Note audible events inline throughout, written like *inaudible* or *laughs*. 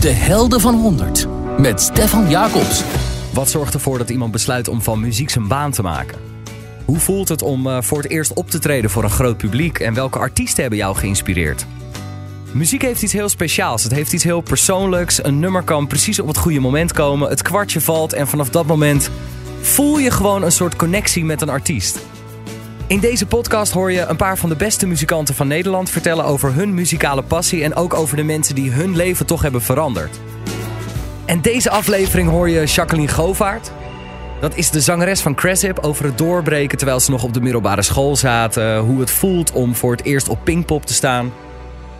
De Helden van 100 met Stefan Jacobs. Wat zorgt ervoor dat iemand besluit om van muziek zijn baan te maken? Hoe voelt het om uh, voor het eerst op te treden voor een groot publiek en welke artiesten hebben jou geïnspireerd? Muziek heeft iets heel speciaals. Het heeft iets heel persoonlijks. Een nummer kan precies op het goede moment komen. Het kwartje valt en vanaf dat moment voel je gewoon een soort connectie met een artiest. In deze podcast hoor je een paar van de beste muzikanten van Nederland vertellen over hun muzikale passie en ook over de mensen die hun leven toch hebben veranderd. En deze aflevering hoor je Jacqueline Govaert. Dat is de zangeres van Cressip over het doorbreken terwijl ze nog op de middelbare school zaten. Hoe het voelt om voor het eerst op Pinkpop te staan.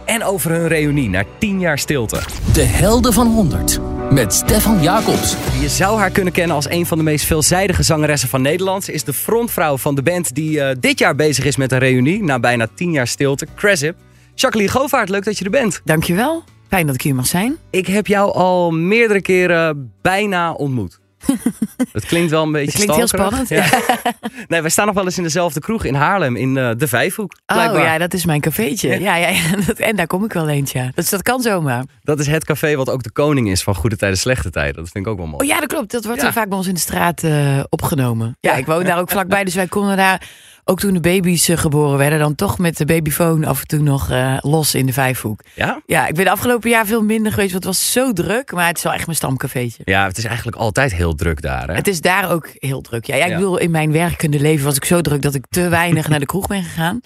En over hun reunie na 10 jaar stilte. De Helden van 100 met Stefan Jacobs. Je zou haar kunnen kennen als een van de meest veelzijdige zangeressen van Nederland. Ze is de frontvrouw van de band die uh, dit jaar bezig is met een reunie na bijna 10 jaar stilte. Cressip. Jacqueline Govaert, leuk dat je er bent. Dankjewel. Fijn dat ik hier mag zijn. Ik heb jou al meerdere keren bijna ontmoet. *laughs* Het klinkt wel een beetje Het klinkt heel spannend. Ja. *laughs* nee, wij staan nog wel eens in dezelfde kroeg in Haarlem, in uh, de Vijfhoek. Oh ja, dat is mijn cafeetje. Ja, ja, ja. *laughs* en daar kom ik wel eens, ja. Dus dat kan zomaar. Dat is het café wat ook de koning is van goede tijden, slechte tijden. Dat vind ik ook wel mooi. Oh ja, dat klopt. Dat wordt Ja. er vaak bij ons in de straat uh, opgenomen. Ja, ik woon daar ook vlakbij, dus wij konden daar... Ook toen de baby's uh, geboren werden, dan toch met de babyfoon af en toe nog uh, los in de Vijfhoek. Ja? Ja, ik ben de afgelopen jaar veel minder geweest, want het was zo druk. Maar het is wel echt mijn stamcafeetje. Ja, het is eigenlijk altijd heel druk daar. Hè? Het is daar ook heel druk. Ja, ja ik Ja. bedoel, in mijn werkende leven was ik zo druk dat ik te weinig naar de kroeg ben gegaan.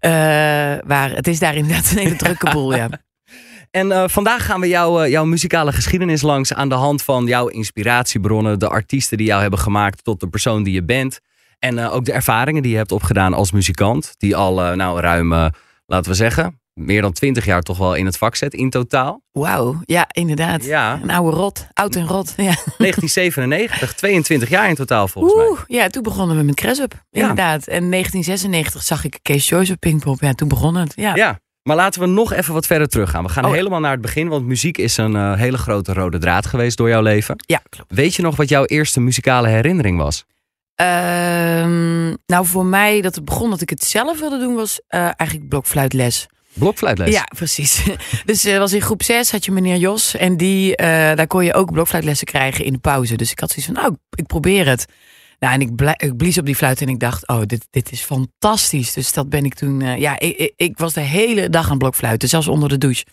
Uh, maar het is daar inderdaad een hele drukke boel, ja. *laughs* En uh, vandaag gaan we jou, uh, jouw muzikale geschiedenis langs aan de hand van jouw inspiratiebronnen, de artiesten die jou hebben gemaakt tot de persoon die je bent. En uh, ook de ervaringen die je hebt opgedaan als muzikant, die al nou, ruim, laten we zeggen, meer dan twintig jaar toch wel in het vak zet in totaal. Wauw, ja, inderdaad. Ja. Een oude rot, oud en rot. Ja. 1997, 22 jaar in totaal volgens Oeh, mij. Ja, toen begonnen we met Cressup, Ja. inderdaad. En 1996 zag ik Kees Joyce op Pinkpop. Ja, toen begon het. Ja. Ja, maar laten we nog even wat verder teruggaan. We gaan Oh. helemaal naar het begin, want muziek is een uh, hele grote rode draad geweest door jouw leven. ja klopt. Weet je nog wat jouw eerste muzikale herinnering was? Um, nou, voor mij dat het begon dat ik het zelf wilde doen, was uh, eigenlijk blokfluitles. Blokfluitles? Ja, precies. *laughs* Dus uh, was in groep 6 had je meneer Jos en die, uh, daar kon je ook blokfluitlessen krijgen in de pauze. Dus ik had zoiets van, nou, ik probeer het. Nou, en ik, ik blies op die fluit en ik dacht, oh, dit, dit is fantastisch. Dus dat ben ik toen, ja, ik, ik, ik, was de hele dag aan blokfluiten, zelfs onder de douche.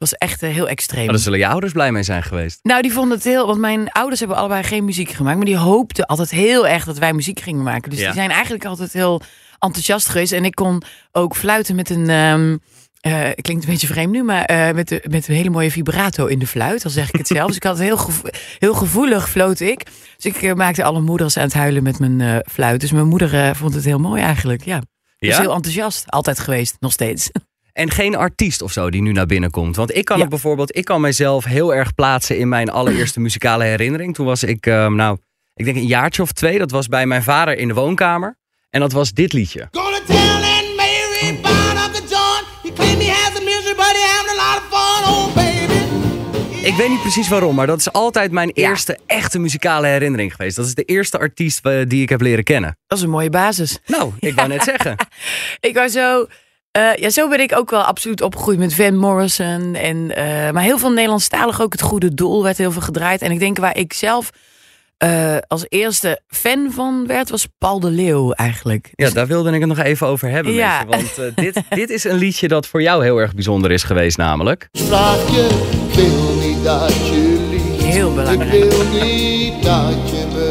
Was echt heel extreem. Maar daar zullen je ouders blij mee zijn geweest. Nou, die vonden het heel, want mijn ouders hebben allebei geen muziek gemaakt, maar die hoopten altijd heel erg dat wij muziek gingen maken. Dus Ja. die zijn eigenlijk altijd heel enthousiast geweest. En ik kon ook fluiten met een. ehm, eh, klinkt een beetje vreemd nu, maar eh, met, de, met een hele mooie vibrato in de fluit. Dan zeg ik het zelf. dus ik had het heel, gevo heel gevoelig floot ik. Dus ik eh, maakte alle moeders aan het huilen met mijn eh, fluit. Dus mijn moeder eh, vond het heel mooi eigenlijk. Ja. Dus Ja? heel enthousiast. Altijd geweest, nog steeds. En geen artiest of zo die nu naar binnen komt. Want ik kan Ja. ook bijvoorbeeld, ik kan mijzelf heel erg plaatsen in mijn allereerste *clears throat* muzikale herinnering. Toen was ik, ehm, nou, ik denk een jaartje of twee. Dat was bij mijn vader in de woonkamer. En dat was dit liedje. Oh. Ik weet niet precies waarom, maar dat is altijd mijn Ja. eerste echte muzikale herinnering geweest. Dat is de eerste artiest eh, die ik heb leren kennen. Dat is een mooie basis. Nou, ik wou net zeggen. *laughs* Ik was zo. Eh, ja, zo ben ik ook wel absoluut opgegroeid met Van Morrison. En, eh, maar heel veel Nederlandstalig ook. Het Goede Doel werd heel veel gedraaid. En ik denk waar ik zelf eh, als eerste fan van werd, was Paul de Leeuw eigenlijk. Ja, daar wilde ik het nog even over hebben Ja. met je. Want eh, dit, *laughs* dit is een liedje dat voor jou heel erg bijzonder is geweest namelijk. Vraag je, wil niet dat je liegt. Heel belangrijk. Ik wil niet dat je me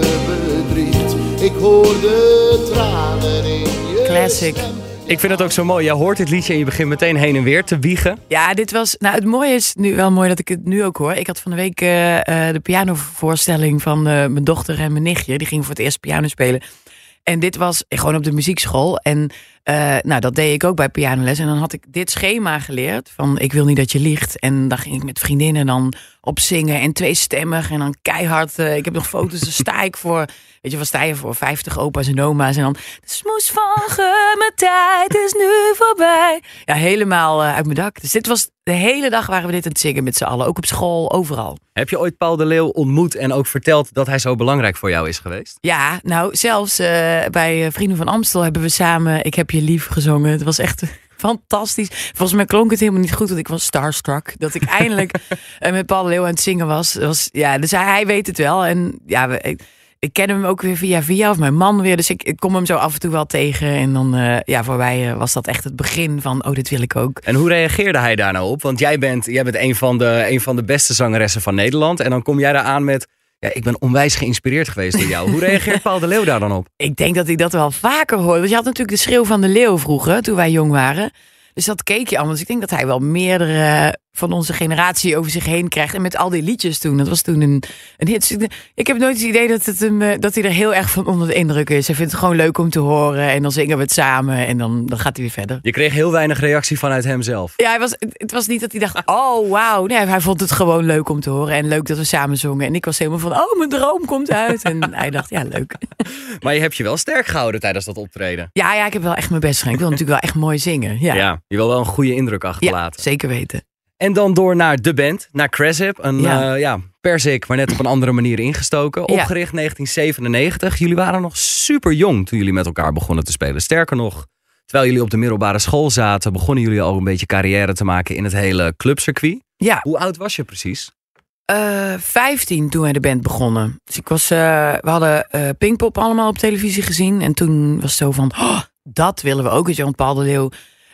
bedriegt. Ik hoor de tranen in je Classic. stem. Ik vind het ook zo mooi. Jij hoort dit liedje en je begint meteen heen en weer te wiegen. Ja, dit was. Nou, het mooie is nu wel mooi dat ik het nu ook hoor. Ik had van de week eh, eh, de pianovoorstelling van eh, mijn dochter en mijn nichtje. Die gingen voor het eerst piano spelen. En dit was gewoon op de muziekschool. En eh, nou, dat deed ik ook bij pianoles. En dan had ik dit schema geleerd. Van ik wil niet dat je liegt. En dan ging ik met vriendinnen dan op zingen. En tweestemmig. En dan keihard. eh, ik heb nog foto's. Daar sta ik voor. Weet je, wat sta je voor? 50 opa's en oma's. En dan. De smoes van ge, mijn tijd is nu voorbij. Ja, helemaal eh, uit mijn dak. Dus dit was. De hele dag waren we dit aan het zingen met z'n allen. Ook op school, overal. Heb je ooit Paul de Leeuw ontmoet en ook verteld dat hij zo belangrijk voor jou is geweest? Ja, nou, zelfs bij Vrienden van Amstel hebben we samen Ik heb je lief gezongen. Het was echt *laughs* fantastisch. Volgens mij klonk het helemaal niet goed, want ik was starstruck. Dat ik eindelijk *laughs* eh, met Paul Leeuw aan het zingen was. was ja, dus hij, hij weet het wel. En ja, we- ik, ik ken hem ook weer via via, of mijn man weer. Dus ik, ik kom hem zo af en toe wel tegen. En dan, eh, ja, voor mij eh, was dat echt het begin van, oh, dit wil ik ook. En hoe reageerde hij daar nou op? Want jij bent, jij bent een, van de, een van de beste zangeressen van Nederland. En dan kom jij daar aan met... Ja, ik ben onwijs geïnspireerd geweest door jou. Hoe reageert Paul de Leeuw daar dan op? *laughs* Ik denk dat ik dat wel vaker hoor. Want je had natuurlijk de schreeuw van de leeuw vroeger, toen wij jong waren. Dus dat keek je allemaal. Dus ik denk dat hij wel meerdere van onze generatie over zich heen krijgt. En met al die liedjes toen. Dat was toen een, een hit. Dus ik- heb nooit het idee dat, het hem, eh, dat hij er heel erg van onder de indruk is. Hij vindt het gewoon leuk om te horen. En dan zingen we het samen. En dan, dan gaat hij weer verder. Je kreeg heel weinig reactie vanuit hemzelf. Ja, hij was, het was niet dat hij dacht, *laughs* oh wauw. Nee, hij vond het gewoon leuk om te horen. En leuk dat we samen zongen. En ik was helemaal van, oh mijn droom komt uit. En *laughs* hij dacht, ja leuk. *laughs* Maar je hebt je wel sterk gehouden tijdens dat optreden. Ja, ja, ik heb wel echt mijn best gedaan. Ik wil natuurlijk wel echt mooi zingen. Ja, Ja, je wil wel een goede indruk Ja, achterlaten. zeker weten. En dan door naar de band, naar Crasip. Een Ja. ja. ja, persik, maar net op een andere manier ingestoken. Ja. Opgericht 1997. Jullie waren nog super jong toen jullie met elkaar begonnen te spelen. Sterker nog, terwijl jullie op de middelbare school zaten, begonnen jullie al een beetje carrière te maken in het hele clubcircuit. Ja, Hoe oud was je precies? eh 15 toen wij de band begonnen. Dus ik was, eh, we hadden Pinkpop allemaal op televisie gezien. En toen was het zo van, oh, dat willen we ook. Weet je, want Paul de Leeuw,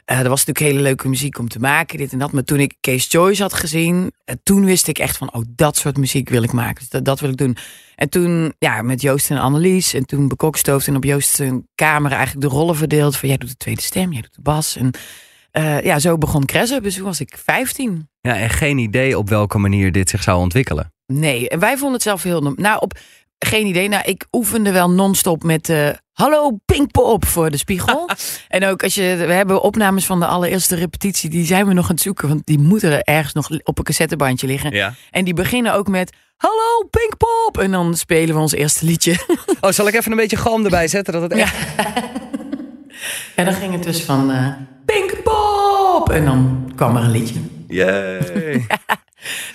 eh er was natuurlijk hele leuke muziek om te maken, dit en dat. Maar toen ik Case Choice had gezien, eh, toen wist ik echt van, oh, dat soort muziek wil ik maken. Dus dat, dat wil ik doen. En toen, ja, met Joost en Annelies. En toen bekokstoofd en op Joost zijn kamer eigenlijk de rollen verdeeld. Van, jij doet de tweede stem, jij doet de bas. En eh, ja, zo begon Cressup. Dus toen was ik 15. Ja, en geen idee op welke manier dit zich zou ontwikkelen. Nee, en wij vonden het zelf heel... Nou, op geen idee. Nou, ik oefende wel non-stop met... eh Hallo Pinkpop voor de spiegel. *laughs* en ook als je... We hebben opnames van de allereerste repetitie. Die zijn we nog aan het zoeken. Want die moeten er ergens nog op een cassettebandje liggen. Ja. En die beginnen ook met... Hallo Pinkpop! En dan spelen we ons eerste liedje. *laughs* Oh, zal ik even een beetje galm erbij zetten? Dat het echt... ja, dan ging het dus van... eh Pinkpop! En dan kwam er een liedje. Yay. *laughs*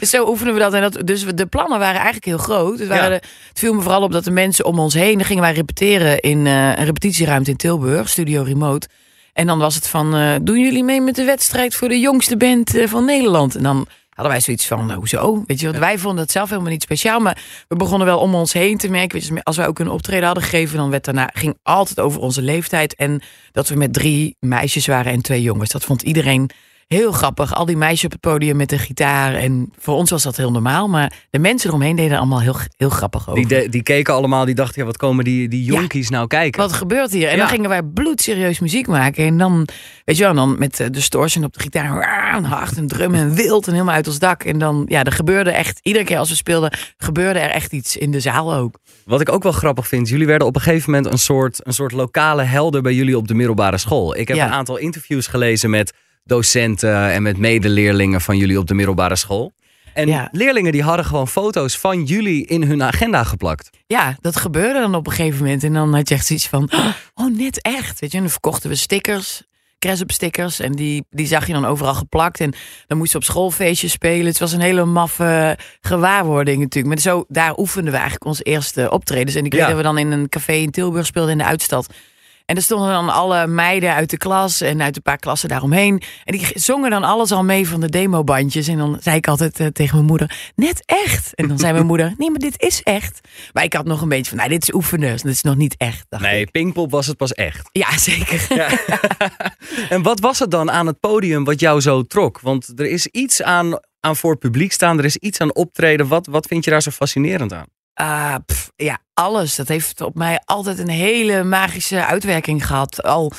Dus zo oefenen we dat. En dat dus de plannen waren eigenlijk heel groot. Het, waren Ja. de- het viel me vooral op dat de mensen om ons heen... Dan gingen wij repeteren in eh, een repetitieruimte in Tilburg, Studio Remote. En dan was het van, eh, doen jullie mee met de wedstrijd voor de jongste band eh, van Nederland? En dan hadden wij zoiets van, nou, hoezo? Weet je, want wij vonden het zelf helemaal niet speciaal. Maar we begonnen wel om ons heen te merken. Weet je, als wij ook een optreden hadden gegeven, dan werd daarna, ging altijd over onze leeftijd. En dat we met drie meisjes waren en twee jongens. Dat vond iedereen heel grappig. Al die meisjes op het podium met de gitaar. En voor ons was dat heel normaal. Maar de mensen eromheen deden allemaal heel, heel grappig over. Die, de- die keken allemaal, die dachten, ja, wat komen die, die jonkies nou kijken? Wat gebeurt hier? En Ja. dan gingen wij bloedserieus muziek maken. En dan, weet je wel, dan met de distortion op de gitaar. En hard en drum en wild en helemaal uit ons dak. En dan, ja, er gebeurde echt, iedere keer als we speelden, gebeurde er echt iets in de zaal ook. Wat ik ook wel grappig vind, jullie werden op een gegeven moment een soort, een soort lokale helder bij jullie op de middelbare school. Ik heb Ja. een aantal interviews gelezen met docenten en met medeleerlingen van jullie op de middelbare school. En Ja. leerlingen die hadden gewoon foto's van jullie in hun agenda geplakt. Ja, dat gebeurde dan op een gegeven moment. En dan had je echt zoiets van, oh, net echt. Weet je, en dan verkochten we stickers. Stickers. En die, die zag je dan overal geplakt. En dan moest je op schoolfeestjes spelen. Het was een hele maffe gewaarwording natuurlijk. Maar zo, daar oefenden we eigenlijk onze eerste optredens. En ik weet Ja. dat we dan in een café in Tilburg speelden in de Uitstad. En er stonden dan alle meiden uit de klas en uit een paar klassen daaromheen. En die zongen dan alles al mee van de demobandjes. En dan zei ik altijd eh, tegen mijn moeder, net echt. En dan zei mijn moeder, *laughs* nee, maar dit is echt. Maar ik had nog een beetje van, nou, dit is oefenen. Dus dit is nog niet echt. dacht Nee, ik. Pinkpop was het pas echt. Ja, zeker. *laughs* En wat was het dan aan het podium wat jou zo trok? Want er is iets aan, aan voor het publiek staan, er is iets aan optreden. Wat, wat vind je daar zo fascinerend aan? Ah, ja, alles. Dat heeft op mij altijd een hele magische uitwerking gehad. Al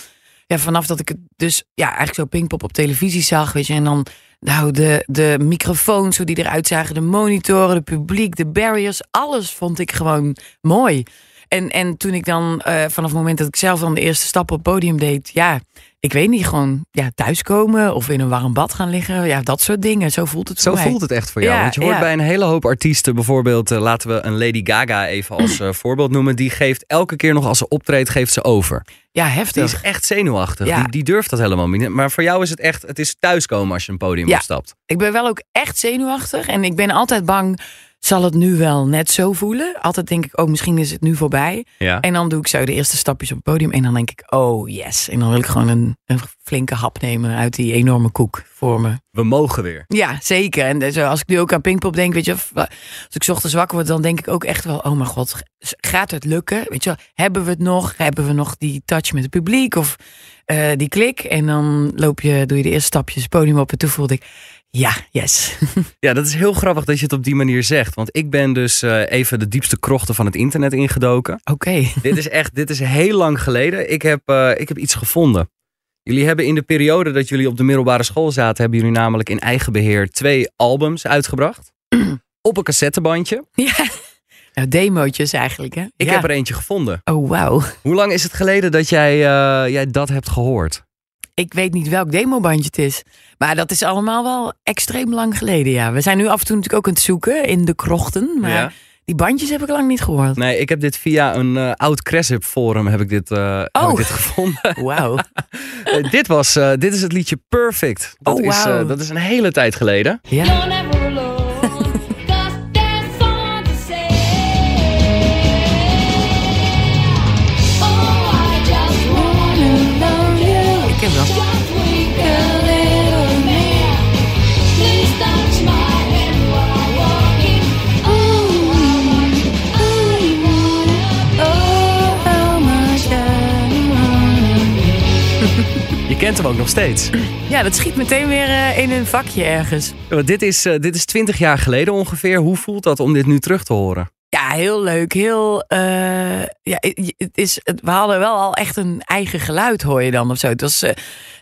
ja, vanaf dat ik het dus ja, eigenlijk zo Pinkpop op televisie zag, weet je. En dan nou, de, de microfoons, hoe die eruit zagen, de monitoren, de publiek, de barriers. Alles vond ik gewoon mooi. En, en toen ik dan, eh, vanaf het moment dat ik zelf dan de eerste stap op het podium deed, ja, ik weet niet, gewoon ja, thuiskomen of in een warm bad gaan liggen. Ja, dat soort dingen. Zo voelt het Zo voor mij. voelt het echt voor jou. Ja, Want je hoort ja. bij een hele hoop artiesten, bijvoorbeeld, eh, laten we een Lady Gaga even als eh, *clears throat* voorbeeld noemen. Die geeft elke keer nog als ze optreedt, geeft ze over. Ja, Die heftig. is echt zenuwachtig. Ja. Die, die durft dat helemaal niet. Maar voor jou is het echt, het is thuiskomen als je een podium opstapt. Ik ben wel ook echt zenuwachtig. En ik ben altijd bang zal het nu wel net zo voelen. Altijd denk ik, oh, misschien is het nu voorbij. Ja. En dan doe ik zo de eerste stapjes op het podium. En dan denk ik, oh yes. En dan wil ik gewoon een, een flinke hap nemen uit die enorme koek voor me. We mogen weer. Ja, zeker. En zo, als ik nu ook aan Pinkpop denk, weet je, als ik ochtends wakker word, dan denk ik ook echt wel, oh mijn god, gaat het lukken? Weet je wel, hebben we het nog? Hebben we nog die touch met het publiek of eh, die klik? En dan loop je, doe je de eerste stapjes het podium op en toen voelde ik, ja, yes. *laughs* Ja, dat is heel grappig dat je het op die manier zegt. Want ik ben dus eh, even de diepste krochten van het internet ingedoken. Oké. *laughs* dit is echt, dit is heel lang geleden. Ik heb, eh, ik heb iets gevonden. Jullie hebben in de periode dat jullie op de middelbare school zaten, hebben jullie namelijk in eigen beheer twee albums uitgebracht. *clears throat* op een cassettebandje. Ja. Nou, demootjes eigenlijk, hè? Ik Ja. heb er eentje gevonden. Oh, wauw. Hoe lang is het geleden dat jij, eh, jij dat hebt gehoord? Ik weet niet welk demobandje het is. Maar dat is allemaal wel extreem lang geleden, ja. We zijn nu af en toe natuurlijk ook aan het zoeken in de krochten. Maar Ja. die bandjes heb ik lang niet gehoord. Nee, ik heb dit via een eh, oud Cressip forum heb ik dit, eh, heb Oh. ik dit gevonden. *laughs* Wauw. *laughs* Eh, dit, was, eh, dit is het liedje Perfect. Dat, Oh, is, eh, wauw. dat is een hele tijd geleden. Ja. Kent hem ook nog steeds. ja, dat schiet meteen weer eh, in een vakje ergens. Want dit is, eh, dit is 20 jaar geleden ongeveer. Hoe voelt dat om dit nu terug te horen? Ja, heel leuk. Heel, eh, ja, het is, we hadden wel al echt een eigen geluid, hoor je dan of zo. Het was, eh,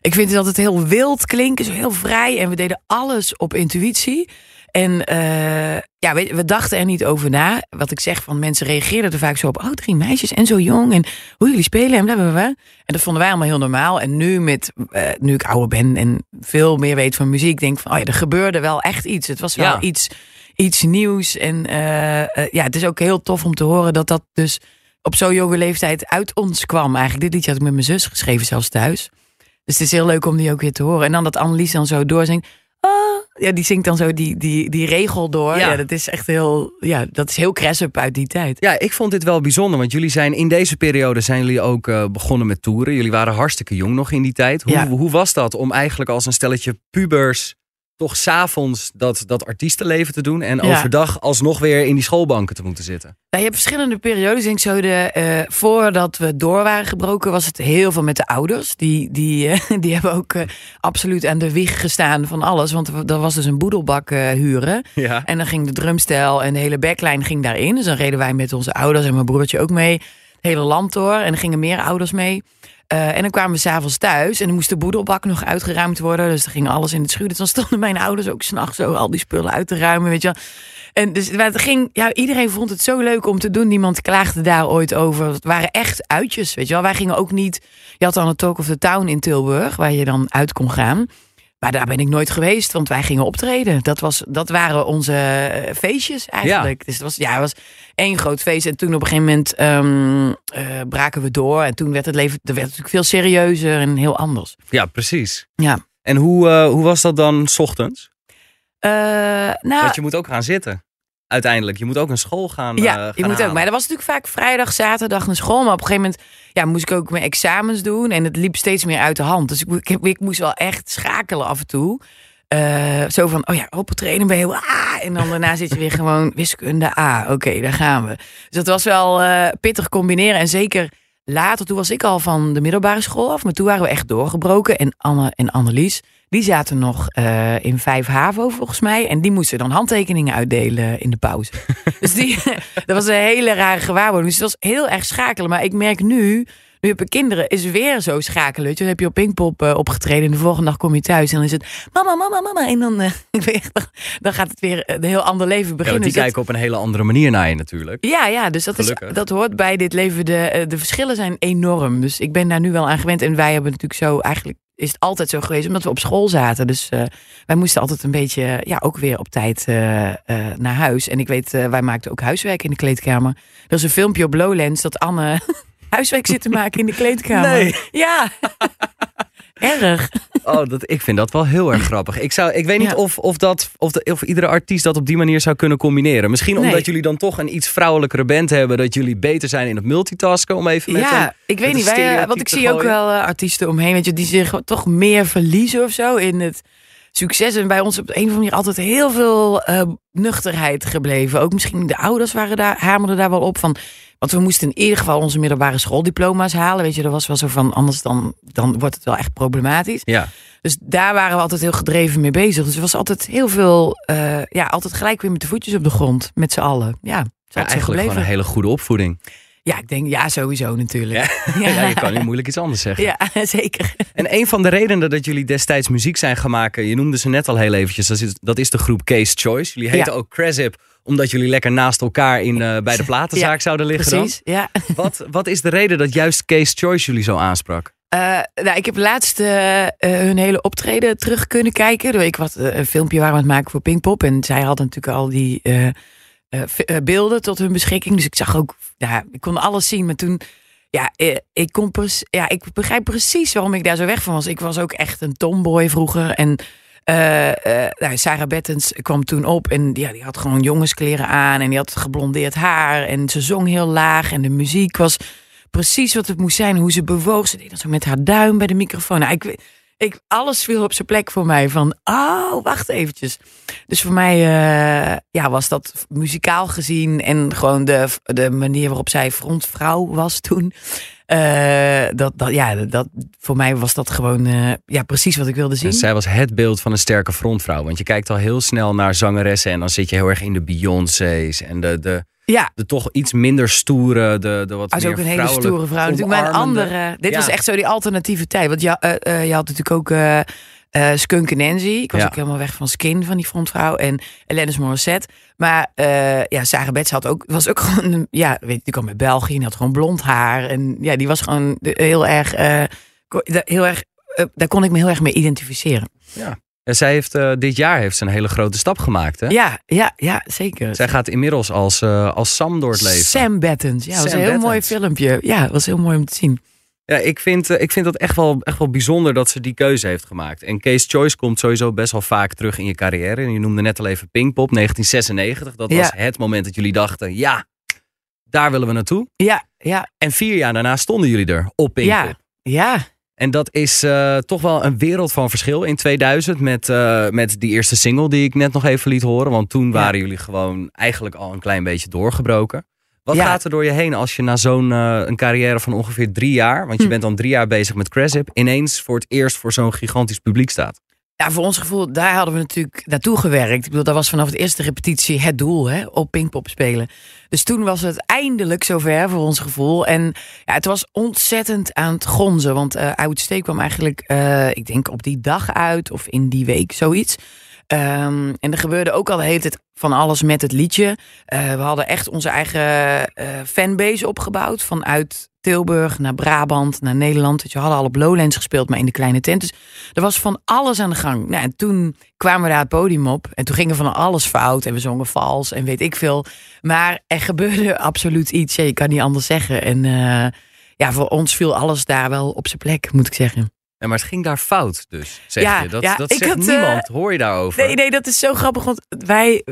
ik vind het altijd heel wild klinken, zo heel vrij. En we deden alles op intuïtie. En eh, ja, we dachten er niet over na. Wat ik zeg, van mensen reageerden er vaak zo op. Oh, drie meisjes en zo jong. En hoe jullie spelen en blablabla. En dat vonden wij allemaal heel normaal. En nu, met, eh, nu ik ouder ben en veel meer weet van muziek, denk ik van, oh ja, er gebeurde wel echt iets. Het was wel Ja. iets, iets nieuws. En eh, ja, het is ook heel tof om te horen dat dat dus op zo'n jonge leeftijd uit ons kwam. Eigenlijk, dit liedje had ik met mijn zus geschreven, zelfs thuis. Dus het is heel leuk om die ook weer te horen. En dan dat Annelies dan zo doorzingt. Ja, die zingt dan zo die, die, die regel door. Ja. Ja. dat is echt heel, ja, dat is heel Cressup uit die tijd. Ja, ik vond dit wel bijzonder. Want jullie zijn in deze periode zijn jullie ook eh, begonnen met toeren. Jullie waren hartstikke jong nog in die tijd. Hoe, Ja. hoe was dat om eigenlijk als een stelletje pubers toch s'avonds dat, dat artiestenleven te doen. En Ja. overdag alsnog weer in die schoolbanken te moeten zitten. Nou, je hebt verschillende periodes. Ik denk zo de, eh, voordat we door waren gebroken, was het heel veel met de ouders. Die, die, eh, *laughs* die hebben ook eh, absoluut aan de wieg gestaan van alles. Want er was dus een boedelbak huren. Ja. En dan ging de drumstel en de hele backline ging daarin. Dus dan reden wij met onze ouders en mijn broertje ook mee. Het hele land door. En er gingen meer ouders mee. Eh, en dan kwamen we s'avonds thuis en dan moest de boedelbak nog uitgeruimd worden. Dus dan ging alles in het schuur. Dus dan stonden mijn ouders ook s'nachts zo al die spullen uit te ruimen, weet je wel. En dus het ging, ja, iedereen vond het zo leuk om te doen. Niemand klaagde daar ooit over. Het waren echt uitjes, weet je wel. Wij gingen ook niet... Je had dan het Talk of the Town in Tilburg, waar je dan uit kon gaan. Maar daar ben ik nooit geweest, want wij gingen optreden. Dat, was, dat waren onze eh, feestjes eigenlijk. Dus het was, ja, het was één groot feest. En toen op een gegeven moment ehm, eh, braken we door. En toen werd het leven er werd natuurlijk veel serieuzer en heel anders. ja, precies. Ja. En hoe, eh, hoe was dat dan 's ochtends? Eh, nou, Want je moet ook gaan zitten. Uiteindelijk. Je moet ook naar school gaan. eh, Ja, gaan je moet ook. Maar dat was natuurlijk vaak vrijdag, zaterdag naar school. Maar op een gegeven moment ja, moest ik ook mijn examens doen. En het liep steeds meer uit de hand. Dus ik, ik, moest wel echt schakelen af en toe. Eh, zo van, oh ja, op het trainen ben je heel... Ah, en dan daarna zit je weer gewoon *laughs* wiskunde. Ah, oké, daar gaan we. Dus dat was wel eh, pittig combineren. En zeker later, toen was ik al van de middelbare school af. Maar toen waren we echt doorgebroken. En Anne en Annelies, die zaten nog eh, in 5 HAVO volgens mij. En die moesten dan handtekeningen uitdelen in de pauze. *laughs* dus die, dat was een hele rare gewaarwording. Dus het was heel erg schakelen. Maar ik merk nu, nu heb ik kinderen, is weer zo schakelen. weet je. Dan heb je op Pinkpop eh, opgetreden. En de volgende dag kom je thuis. En dan is het mama, mama, mama. En dan, eh, *laughs* dan- gaat het weer een heel ander leven Ja, beginnen. want die Dus kijken op een hele andere manier naar je natuurlijk. ja, ja, dus dat, is, dat hoort bij dit leven. De, de verschillen zijn enorm. Dus ik ben daar nu wel aan gewend. En wij hebben natuurlijk zo, eigenlijk is het altijd zo geweest, omdat we op school zaten. Dus eh, wij moesten altijd een beetje, ja, ook weer op tijd eh, eh, naar huis. En ik weet, wij maakten ook huiswerk in de kleedkamer. Er is een filmpje op Lowlands dat Anne *laughs* huiswerk zit te maken in de kleedkamer. Nee. Ja. *laughs* Erg. Oh, dat, ik vind dat wel heel erg grappig. Ik, zou, ik weet niet Ja. of, of, dat, of, de, of iedere artiest dat op die manier zou kunnen combineren. Misschien Nee. omdat jullie dan toch een iets vrouwelijkere band hebben. Dat jullie beter zijn in het multitasken. Om even met ja, een- ik weet niet. Wij, eh, want ik zie ook wel eh, artiesten omheen, weet je, die zich toch meer verliezen of zo in het succes. En bij ons op de een of andere manier altijd heel veel eh, nuchterheid gebleven. Ook misschien de ouders waren daar, hamerden daar wel op van. Want we moesten in ieder geval onze middelbare schooldiploma's halen. Weet je, dat was wel zo van, anders dan, dan wordt het wel echt problematisch. Ja. Dus daar waren we altijd heel gedreven mee bezig. Dus er was altijd heel veel, eh, ja, altijd gelijk weer met de voetjes op de grond. Met z'n allen. Ja, Ja, eigenlijk gewoon een hele goede opvoeding. Ja, ik denk, ja, sowieso natuurlijk. *laughs* Ja, je kan nu moeilijk iets anders zeggen. Ja, *laughs* zeker. En een van de redenen dat jullie destijds muziek zijn gaan maken, je noemde ze net al heel eventjes, dat is, dat is de groep Case Choice. Jullie heten Ja. ook Cresip, omdat jullie lekker naast elkaar in, eh, bij de *laughs* platenzaak zouden liggen Precies, ja. Wat, wat is de reden dat juist Case Choice jullie zo aansprak? Eh, nou, ik heb laatst eh, hun hele optreden terug kunnen kijken. Ik eh, een filmpje waren we aan het maken voor Pinkpop. En zij hadden natuurlijk al die beelden tot hun beschikking. Dus ik zag ook, ja, ik kon alles zien. Maar toen, ja, eh, ik, ja, ik begrijp precies waarom ik daar zo weg van was. Ik was ook echt een tomboy vroeger. En eh, eh, nou, Sarah Bettens kwam toen op en ja, die had gewoon jongenskleren aan. En die had geblondeerd haar. En ze zong heel laag. En de muziek was precies wat het moest zijn. Hoe ze bewoog. Ze deed dat zo met haar duim bij de microfoon. Nou, ik, ik, alles viel op zijn plek voor mij. Van, oh, wacht eventjes. Dus voor mij eh, ja, was dat muzikaal gezien. En gewoon de, de manier waarop zij frontvrouw was toen. eh, dat, dat, ja, dat, voor mij was dat gewoon eh, ja, precies wat ik wilde zien. En zij was het beeld van een sterke frontvrouw. Want je kijkt al heel snel naar zangeressen en dan zit je heel erg in de Beyoncé's en de, de, ja, de toch iets minder stoere, de, de wat Hij is meer ook een hele stoere vrouw. Natuurlijk, maar een andere. Dit Ja. was echt zo die alternatieve tijd. Want je, eh, eh, je had natuurlijk ook eh, Skunk en Nancy. Ik was Ja. ook helemaal weg van Skin, van die frontvrouw. En Alanis Morissette. Maar ja, Sarah Betts had ook, was ook *laughs* gewoon... Ja, weet je, die kwam uit België. Die had gewoon blond haar. En ja, die was gewoon heel erg... heel erg daar kon ik me heel erg mee identificeren. En zij heeft eh, dit jaar heeft ze een hele grote stap gemaakt. Hè? Ja, ja, ja, zeker. Zij gaat inmiddels als, eh, als Sam door het leven. Sam Bettens. Ja, dat was een heel mooi filmpje. Ja, was heel mooi om te zien. Ja, ik vind, eh, ik vind dat echt wel, echt wel bijzonder dat ze die keuze heeft gemaakt. En Case Choice komt sowieso best wel vaak terug in je carrière. En je noemde net al even Pinkpop, 1996. Dat was het moment dat jullie dachten, ja, daar willen we naartoe. Ja, ja, En vier jaar daarna stonden jullie er op Pinkpop. ja, ja. En dat is eh, toch wel een wereld van verschil in 2000 met, eh, met die eerste single die ik net nog even liet horen. Want toen Ja. waren jullie gewoon eigenlijk al een klein beetje doorgebroken. Wat Ja. gaat er door je heen als je na zo'n eh, een carrière van ongeveer drie jaar, want je Hm. bent dan drie jaar bezig met Cresip, ineens voor het eerst voor zo'n gigantisch publiek staat? Ja, voor ons gevoel, daar hadden we natuurlijk naartoe gewerkt. Ik bedoel, dat was vanaf de eerste repetitie het doel, hè, op Pinkpop spelen. Dus toen was het eindelijk zover voor ons gevoel. En ja, het was ontzettend aan het gonzen. Want eh I Would Stay kwam eigenlijk, eh, ik denk op die dag uit of in die week, zoiets. Ehm, en er gebeurde ook al hele tijd van alles met het liedje. Eh, we hadden echt onze eigen eh, fanbase opgebouwd. Vanuit Tilburg naar Brabant, naar Nederland. Dus je hadden al op Lowlands gespeeld, maar in de kleine tent. Dus er was van alles aan de gang. Nou, en toen kwamen we daar het podium op. En toen ging er van alles fout. En we zongen vals en weet ik veel. Maar er gebeurde *laughs* absoluut iets. Je kan niet anders zeggen. En eh, ja, voor ons viel alles daar wel op zijn plek, moet ik zeggen. Ja, maar het ging daar fout dus, zeg Ja, je. Dat, ja, dat ik zegt had, eh, niemand, hoor je daarover? Nee, nee, dat is zo grappig. Want wij,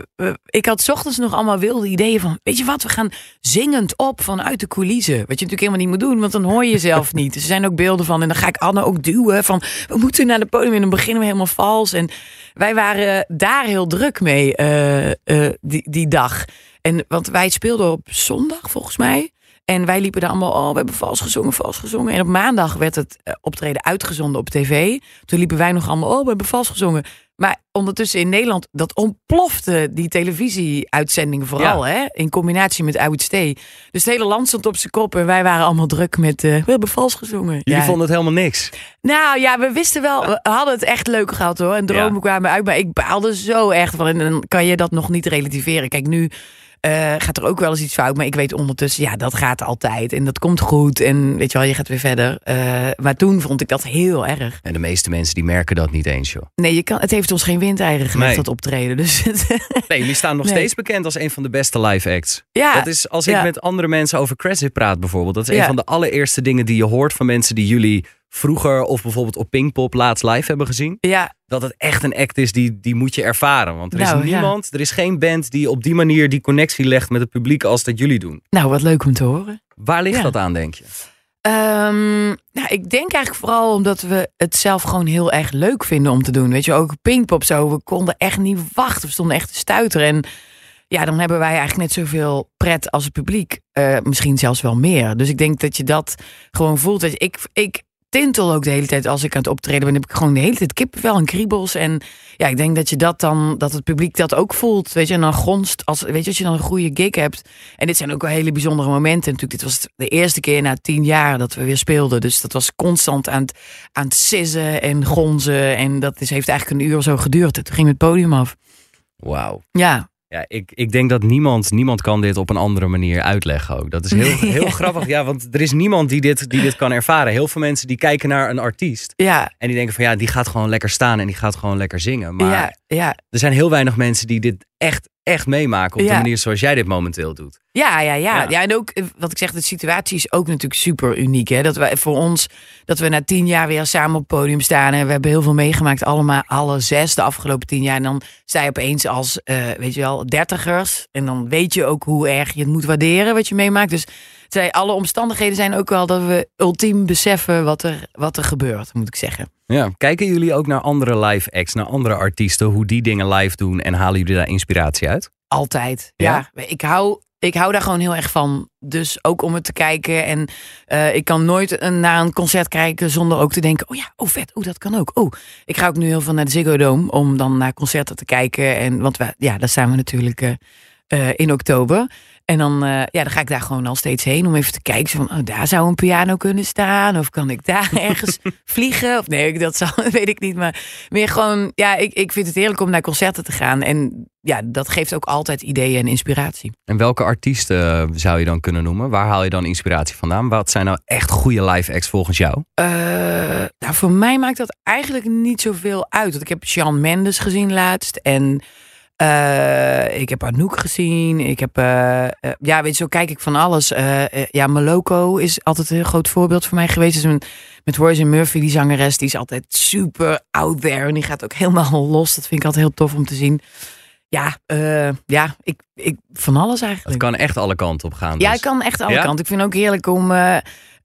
ik had 's ochtends nog allemaal wilde ideeën van... weet je wat, we gaan zingend op vanuit de coulissen. Wat je natuurlijk helemaal niet moet doen, want dan hoor je jezelf niet. Dus er zijn ook beelden van. En dan ga ik Anne ook duwen van... we moeten naar de podium en dan beginnen we helemaal vals. En wij waren daar heel druk mee eh, eh, die, die dag. En, want wij speelden op zondag, volgens mij... En wij liepen daar allemaal, oh, we hebben vals gezongen, vals gezongen. En op maandag werd het eh, optreden uitgezonden op tv. Toen liepen wij nog allemaal, oh, we hebben vals gezongen. Maar ondertussen in Nederland, dat ontplofte die televisieuitzendingen vooral, hè? In combinatie met Stay. Dus het hele land stond op zijn kop en wij waren allemaal druk met, eh, we hebben vals gezongen. Jullie Ja. vonden het helemaal niks. Nou ja, we wisten wel, we hadden het echt leuk gehad hoor. En dromen Ja. kwamen uit, maar ik baalde zo echt van. En dan kan je dat nog niet relativeren. Kijk, nu eh, gaat er ook wel eens iets fout. Maar ik weet ondertussen, ja, dat gaat altijd. En dat komt goed. En weet je wel, je gaat weer verder. Eh, maar toen vond ik dat heel erg. En de meeste mensen die merken dat niet eens, joh. Nee, je kan, het heeft ons geen windeieren gelegd, Nee. dat optreden. Dus *laughs* Nee, jullie staan nog Nee. steeds bekend als een van de beste live acts. ja, Dat is als ik ja. met andere mensen over Cresip praat bijvoorbeeld. Dat is een van de allereerste dingen die je hoort van mensen die jullie vroeger of bijvoorbeeld op Pinkpop laatst live hebben gezien. Ja, Dat het echt een act is die, die moet je ervaren. Want er is Nou, ja. niemand, er is geen band die op die manier die connectie legt met het publiek als dat jullie doen. nou wat leuk om te horen. Waar ligt Ja. dat aan, denk je? Ehm, nou, ik denk eigenlijk vooral omdat we het zelf gewoon heel erg leuk vinden om te doen. Weet je, ook Pinkpop zo. We konden echt niet wachten. We stonden echt te stuiteren. En ja, dan hebben wij eigenlijk net zoveel pret als het publiek. Eh, misschien zelfs wel meer. Dus ik denk dat je dat gewoon voelt. Je, ik, ik tintel ook de hele tijd als ik aan het optreden ben. Heb ik gewoon de hele tijd kippenvel en kriebels. En ja, ik denk dat je dat dan, dat het publiek dat ook voelt. Weet je, en dan gonst. Als, weet je, als je dan een goede gig hebt. En dit zijn ook wel hele bijzondere momenten. Natuurlijk, dit was de eerste keer na tien jaar dat we weer speelden. Dus dat was constant aan het, aan het sissen en gonzen. En dat is, heeft eigenlijk een uur of zo geduurd. Toen ging het podium af. Wauw. Ja, Ja, ik, ik denk dat niemand, niemand kan dit op een andere manier uitleggen ook. Dat is heel, heel *laughs* grappig. Ja, want er is niemand die dit, die dit kan ervaren. Heel veel mensen die kijken naar een artiest. ja, En die denken van ja, die gaat gewoon lekker staan en die gaat gewoon lekker zingen. Maar ja, ja. er zijn heel weinig mensen die dit echt, echt meemaken op de manier zoals jij dit momenteel doet. Ja, ja, ja, Ja. ja. En ook, eh, wat ik zeg, de situatie is ook natuurlijk super uniek. Hè? Dat wij voor ons, dat we na tien jaar weer samen op het podium staan. En we hebben heel veel meegemaakt, allemaal, alle zes de afgelopen tien jaar. En dan sta je opeens als, eh, weet je wel, dertigers. En dan weet je ook hoe erg je het moet waarderen wat je meemaakt. Dus zijn, alle omstandigheden zijn ook wel dat we ultiem beseffen wat er, wat er gebeurt, moet ik zeggen. Ja. Kijken jullie ook naar andere live acts, naar andere artiesten, hoe die dingen live doen en halen jullie daar inspiratie uit? Altijd. Ja? Ja, ik hou. Ik hou daar gewoon heel erg van. Dus ook om het te kijken. En eh, ik kan nooit een, naar een concert kijken zonder ook te denken: oh ja, oh vet, oh dat kan ook. Oh, ik ga ook nu heel veel naar de Ziggo Dome om dan naar concerten te kijken. En want we, ja, daar staan we natuurlijk eh, eh, in oktober. En dan, eh, ja, dan ga ik daar gewoon al steeds heen om even te kijken. Zo van, oh, daar zou een piano kunnen staan. Of kan ik daar *laughs* ergens vliegen? Of nee, dat zou, *laughs* weet ik niet. Maar meer gewoon, ja, ik, ik vind het heerlijk om naar concerten te gaan. En ja, dat geeft ook altijd ideeën en inspiratie. En welke artiesten zou je dan kunnen noemen? Waar haal je dan inspiratie vandaan? Wat zijn nou echt goede live acts volgens jou? Eh, nou, voor mij maakt dat eigenlijk niet zoveel uit. Want ik heb Shawn Mendes gezien laatst. En eh, ik heb Anouk gezien. Ik heb, eh, eh, ja, weet je, zo kijk ik van alles. Ja, Maloko is altijd een heel groot voorbeeld voor mij geweest. Dus een- met Royce Murphy, die zangeres, die is altijd super out there. En die gaat ook *laughs* helemaal los. Dat vind ik altijd heel tof om te zien. Ja, ja ik, ik, van alles Het eigenlijk. kan echt alle kanten op gaan. Ja, dus. ik kan echt alle Ja? kanten. Ik vind het ook heerlijk om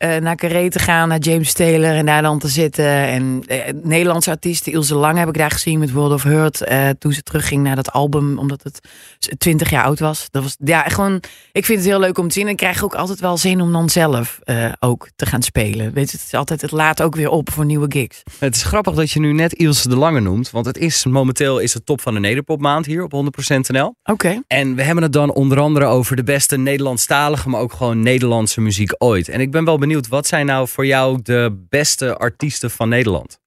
eh, naar Carré te gaan, naar James Taylor en daar dan te zitten. En eh, Nederlandse artiesten, Ilse Lang heb ik daar gezien met World of Hurt. eh, toen ze terugging naar dat album, omdat het 20 jaar oud was. Dat was ja, gewoon, ik vind het heel leuk om te zien. En ik krijg ook altijd wel zin om dan zelf ook te gaan spelen. Weet je, het is altijd, het laat ook weer op voor nieuwe gigs. Het is grappig dat je nu net Ilse de Lange noemt. Want het is momenteel is het top van de Nederpopmaand hier op 100% NL. Oké. En we hebben het dan onder andere over de beste Nederlandstalige, maar ook gewoon Nederlandse muziek ooit. En ik ben wel benieuwd, wat zijn nou voor jou de beste artiesten van Nederland?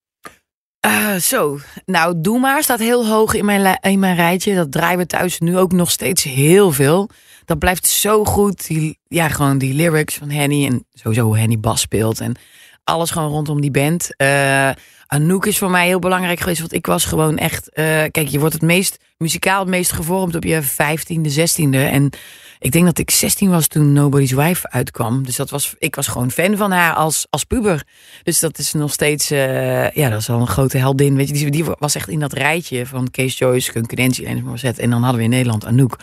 Eh, zo, nou Doe Maar staat heel hoog in mijn, in mijn rijtje. Dat draaien we thuis nu ook nog steeds heel veel. Dat blijft zo goed. Die, ja, gewoon die lyrics van Henny en sowieso hoe Henny bas speelt. En alles gewoon rondom die band. Eh Anouk is voor mij heel belangrijk geweest. Want ik was gewoon echt... eh, kijk, je wordt het meest muzikaal het meest gevormd op je vijftiende, zestiende. En ik denk dat ik 16 was toen Nobody's Wife uitkwam. Dus dat was, ik was gewoon fan van haar als, als puber. Dus dat is nog steeds, eh, ja, dat is al een grote heldin. Weet je, die, die was echt in dat rijtje van Kees Joyce, Concurrentie, Alanis Morissette. En dan hadden we in Nederland Anouk.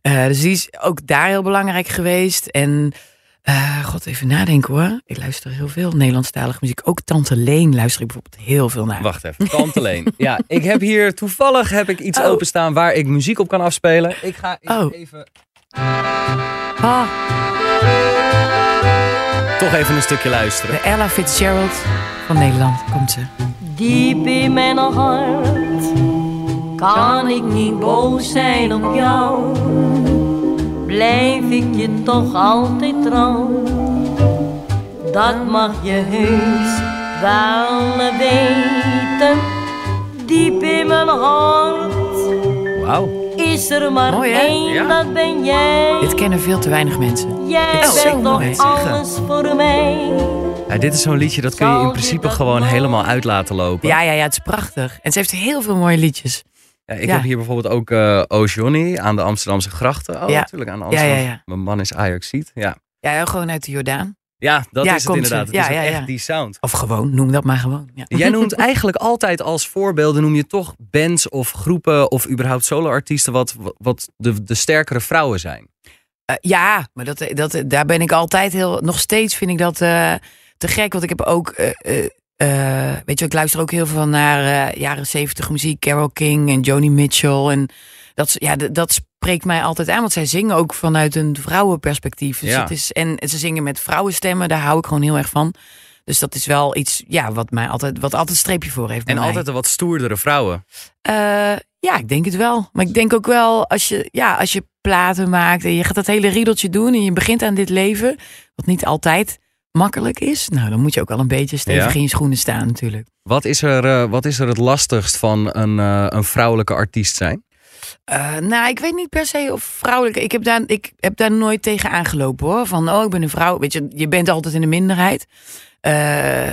Eh, dus die is ook daar heel belangrijk geweest. En, eh, god, even nadenken hoor. Ik luister heel veel Nederlandstalige muziek. Ook Tante Leen luister ik bijvoorbeeld heel veel naar. Wacht even, Tante Leen. *laughs* ja, ik heb hier toevallig heb ik iets Oh. openstaan waar ik muziek op kan afspelen. Ik ga Oh. even, Ah, toch even een stukje luisteren. de Ella Fitzgerald van Nederland komt ze. Diep in mijn hart kan ik niet boos zijn op jou. Blijf ik je toch altijd trouw. Dat mag je heus wel weten. Diep in mijn hart Wauw. is er maar Mooi, hè? één, Ja. dat ben jij. Dit kennen veel te weinig mensen. Jij Dit is bent mooi. toch alles voor mij. Ja, dit is zo'n liedje dat kun je in principe gewoon helemaal uit laten lopen. Ja, ja, ja, het is prachtig. En ze heeft heel veel mooie liedjes. Ja, ik heb hier bijvoorbeeld ook eh O Johnny aan de Amsterdamse grachten. Oh, Ja. natuurlijk aan de. Mijn man is Ajaxiet. Ja. Ja, gewoon uit de Jordaan. Ja, dat Ja, is het inderdaad. Het Ja, is ja, echt die sound. Of gewoon, noem dat maar gewoon. Ja. Jij noemt *laughs* eigenlijk altijd als voorbeelden, noem je toch bands of groepen of überhaupt soloartiesten wat, wat de, de sterkere vrouwen zijn. Eh, ja, maar dat, dat, daar ben ik altijd heel. Nog steeds vind ik dat eh, te gek. Want ik heb ook. eh, eh, weet je, ik luister ook heel veel naar eh, jaren zeventig muziek. Carole King en Joni Mitchell. En dat, ja, dat spreekt mij altijd aan. Want zij zingen ook vanuit een vrouwenperspectief. Dus Ja. het is, en ze zingen met vrouwenstemmen. Daar hou ik gewoon heel erg van. Dus dat is wel iets ja, wat mij altijd, wat altijd een streepje voor heeft. bij En altijd de wat stoerdere vrouwen. Eh, ja, ik denk het wel. Maar ik denk ook wel, als je, ja, als je platen maakt en je gaat dat hele riedeltje doen en je begint aan dit leven, wat niet altijd makkelijk is, nou, dan moet je ook al een beetje stevig Ja. in je schoenen staan natuurlijk. Wat is er, eh, wat is er het lastigst van een, eh, een vrouwelijke artiest zijn? Eh, nou, ik weet niet per se of vrouwelijk. Ik heb daar, ik heb daar nooit tegen aangelopen hoor. Van, oh, ik ben een vrouw. Weet je, je bent altijd in de minderheid.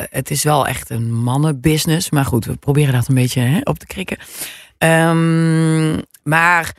Het is wel echt een mannenbusiness. Maar goed, we proberen dat een beetje hè, op te krikken. Ehm, maar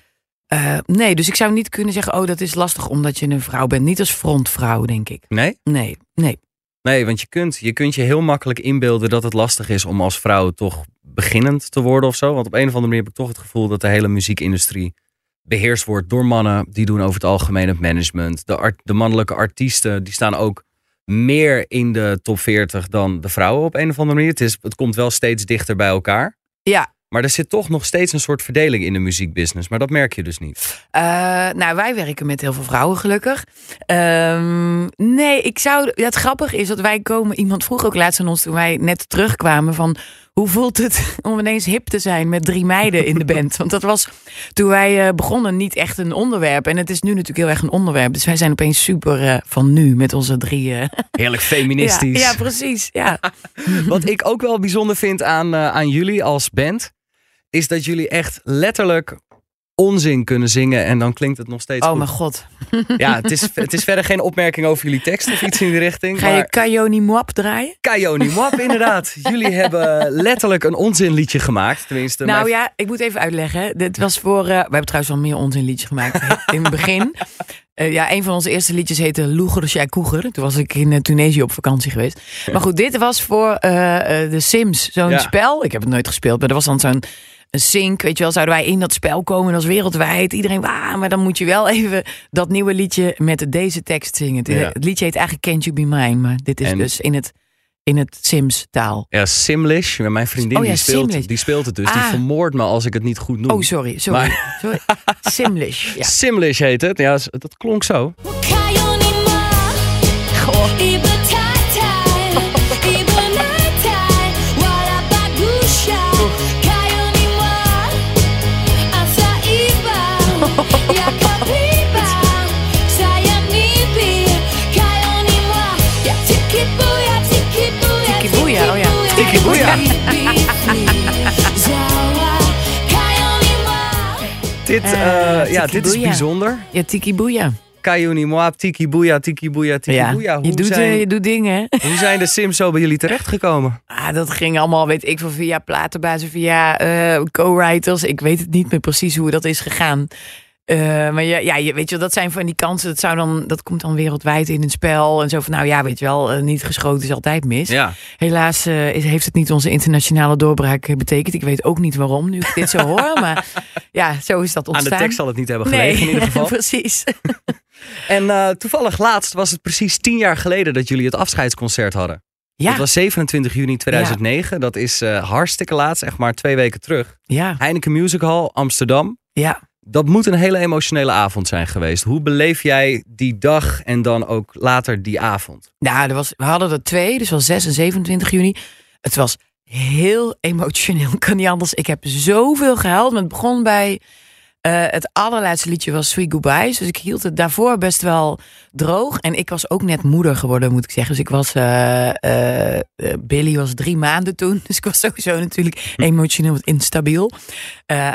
eh, nee, dus ik zou niet kunnen zeggen, oh, dat is lastig omdat je een vrouw bent. Niet als frontvrouw, denk ik. Nee? Nee, nee. Nee, want je kunt, je kunt je heel makkelijk inbeelden dat het lastig is om als vrouw toch beginnend te worden of zo. Want op een of andere manier heb ik toch het gevoel dat de hele muziekindustrie beheerst wordt door mannen. Die doen over het algemeen het management. De, art, de mannelijke artiesten die staan ook meer in de top 40 dan de vrouwen op een of andere manier. Het, is, het komt wel steeds dichter bij elkaar. Ja, Maar er zit toch nog steeds een soort verdeling in de muziekbusiness. Maar dat merk je dus niet. Eh, nou, wij werken met heel veel vrouwen, gelukkig. Ehm, nee, ik zou. Ja, het grappige is dat wij komen. Iemand vroeg ook laatst aan ons toen wij net terugkwamen van. Hoe voelt het *laughs* om ineens hip te zijn met drie meiden in de band? Want dat was toen wij eh, begonnen niet echt een onderwerp. En het is nu natuurlijk heel erg een onderwerp. Dus wij zijn opeens super eh, van nu met onze drie. eh, *laughs* Heerlijk ja, feministisch. ja, precies. Ja. *laughs* Wat ik ook wel bijzonder vind aan, aan jullie als band, is dat jullie echt letterlijk onzin kunnen zingen en dan klinkt het nog steeds Oh goed. mijn god. Ja, het is, het is verder geen opmerking over jullie tekst of iets in die richting. Ga je maar Kayoni Mwap draaien? Kayoni Mwap, inderdaad. Jullie hebben letterlijk een onzinliedje gemaakt. Tenminste, Nou mijn- ja, ik moet even uitleggen. Dit was voor. eh, we hebben trouwens wel meer onzinliedjes gemaakt *laughs* in het begin. Eh, ja, een van onze eerste liedjes heette Loeger Shai Koeger. Toen was ik in eh, Tunesië op vakantie geweest. Maar goed, dit was voor de Sims. Zo'n Ja. spel. Ik heb het nooit gespeeld, maar er was dan zo'n een sync. Weet je wel, zouden wij in dat spel komen. Was wereldwijd. Iedereen, wauw. Maar dan moet je wel even dat nieuwe liedje met deze tekst zingen. Het, Ja. het liedje heet eigenlijk Can't You Be Mine. Maar dit is En- dus in het, in het Sims taal. Ja, Simlish, mijn vriendin, Oh ja, die, speelt, Simlish. die speelt het dus. Die Ah. vermoordt me als ik het niet goed noem. Oh, sorry. Sorry. Maar- sorry. *laughs* Simlish. Ja. Simlish heet het. Ja, dat klonk zo. Ja, dit is bijzonder. Ja, tiki boeia. Kayuni Moab, Tiki Boeia, Tiki Boeia, Tiki Ja, Boeia. je, Hoe, doet, zijn, eh, je doet dingen. hoe zijn de Sims zo bij jullie terechtgekomen? Ah, dat ging allemaal, weet ik veel, via platenbazen, via eh, co-writers. Ik weet het niet meer precies hoe dat is gegaan. Eh, maar ja, ja, je, weet je wel, dat zijn van die kansen. Dat, zou dan, dat komt dan wereldwijd in een spel. En zo van, nou ja, weet je wel, eh, niet geschoten is altijd mis. Ja, Helaas eh, is- heeft het niet onze internationale doorbraak betekend. Ik weet ook niet waarom, nu ik dit zo hoor. *laughs* Maar ja, zo is dat aan ontstaan. de tekst zal het niet hebben gelegen in ieder geval. *laughs* precies. *laughs* En toevallig laatst was het precies tien jaar geleden dat jullie het afscheidsconcert hadden. Ja, Dat was 27 juni 2009. Dat is hartstikke laatst, echt maar twee weken terug. ja, Heineken Music Hall, Amsterdam. ja. Dat moet een hele emotionele avond zijn geweest. Hoe beleef jij die dag en dan ook later die avond? Nou, er was, we hadden er twee, dus wel 6 en 27 juni. Het was heel emotioneel, *laughs* kan niet anders. Ik heb zoveel gehuild. Het begon bij eh, het allerlaatste liedje was Sweet Goodbyes. Dus ik hield het daarvoor best wel droog. En ik was ook net moeder geworden, moet ik zeggen. Dus ik was, eh, eh, Billy was drie maanden toen. *laughs* Dus ik was sowieso natuurlijk emotioneel wat instabiel.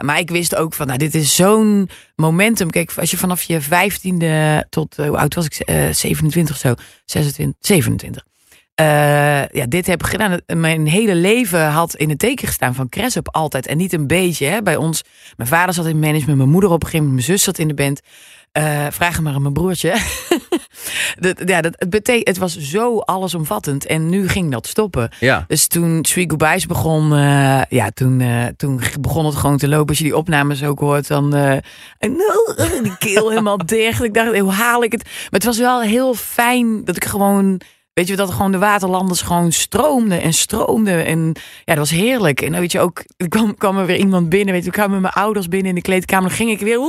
Maar ik wist ook van, nou, dit is zo'n momentum. Kijk, als je vanaf je vijftiende tot, hoe oud was ik? Eh 27 of zo. 26, 27. Eh, ja, dit heb ik gedaan. Mijn hele leven had in het teken gestaan van Cressup altijd. En niet een beetje. Hè. Bij ons, mijn vader zat in management, mijn moeder op een gegeven moment, mijn zus zat in de band. Eh, vraag hem maar aan mijn broertje. *laughs* dat, ja, dat, het, was zo allesomvattend. En nu ging dat stoppen. Ja. Dus toen Sweet Goodbyes begon, eh, ja, toen, toen begon het gewoon te lopen. Als je die opnames ook hoort, dan en, eh, die keel helemaal *laughs* dicht. Ik dacht, hoe haal ik het? Maar het was wel heel fijn dat ik gewoon, weet je, dat gewoon de waterlanders gewoon stroomden en stroomden. En ja, dat was heerlijk. En dan weet je ook, er kwam, kwam er weer iemand binnen, weet je, kwam met mijn ouders binnen in de kleedkamer. Dan ging ik weer,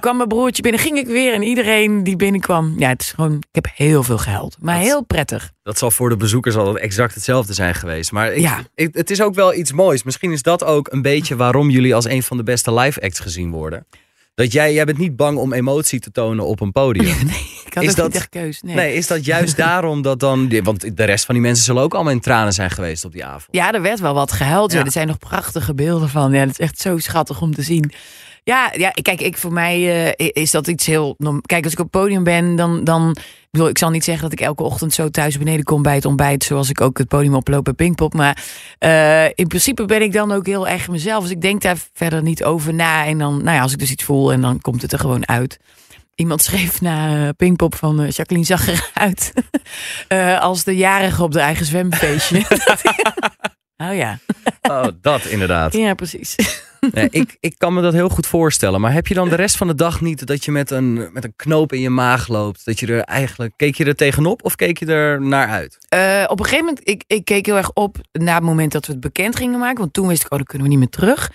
kwam mijn broertje binnen, ging ik weer. En iedereen die binnenkwam, ja, het is gewoon, ik heb heel veel gehuild. Maar heel prettig. Dat zal voor de bezoekers altijd exact hetzelfde zijn geweest. Maar ik, Ja. ik- het is ook wel iets moois. Misschien is dat ook een beetje waarom jullie als een van de beste live acts gezien worden. Dat jij, jij bent niet bang om emotie te tonen op een podium. *laughs* Nee, ik had Is ook dat- niet echt keus. Nee. Nee, is dat juist *laughs* daarom dat dan... Want de rest van die mensen zullen ook allemaal in tranen zijn geweest op die avond. Ja, er werd wel wat gehuild. Ja. Er zijn nog prachtige beelden van. Ja, het is echt zo schattig om te zien. Ja, ja kijk, ik, voor mij eh, is dat iets heel... Kijk, als ik op het podium ben, dan... dan ik, bedoel, ik zal niet zeggen dat ik elke ochtend zo thuis beneden kom bij het ontbijt... zoals ik ook het podium oploop bij Pinkpop. Maar eh, in principe ben ik dan ook heel erg mezelf. Dus ik denk daar verder niet over na. En dan, nou ja, als ik dus iets voel en dan komt het er gewoon uit. Iemand schreef na eh, Pinkpop van Jacqueline zag eruit *laughs* als de jarige op de eigen zwemfeestje. *laughs* *laughs* oh ja, Oh, dat inderdaad. ja precies. *laughs* Ik, ik kan me dat heel goed voorstellen. Maar heb je dan de rest van de dag niet dat je met een, met een knoop in je maag loopt? Dat je er eigenlijk... Keek je er tegenop of keek je er naar uit? Eh, op een gegeven moment, ik, ik keek heel erg op naar het moment dat we het bekend gingen maken. Want toen wist ik, oh, dan kunnen we niet meer terug.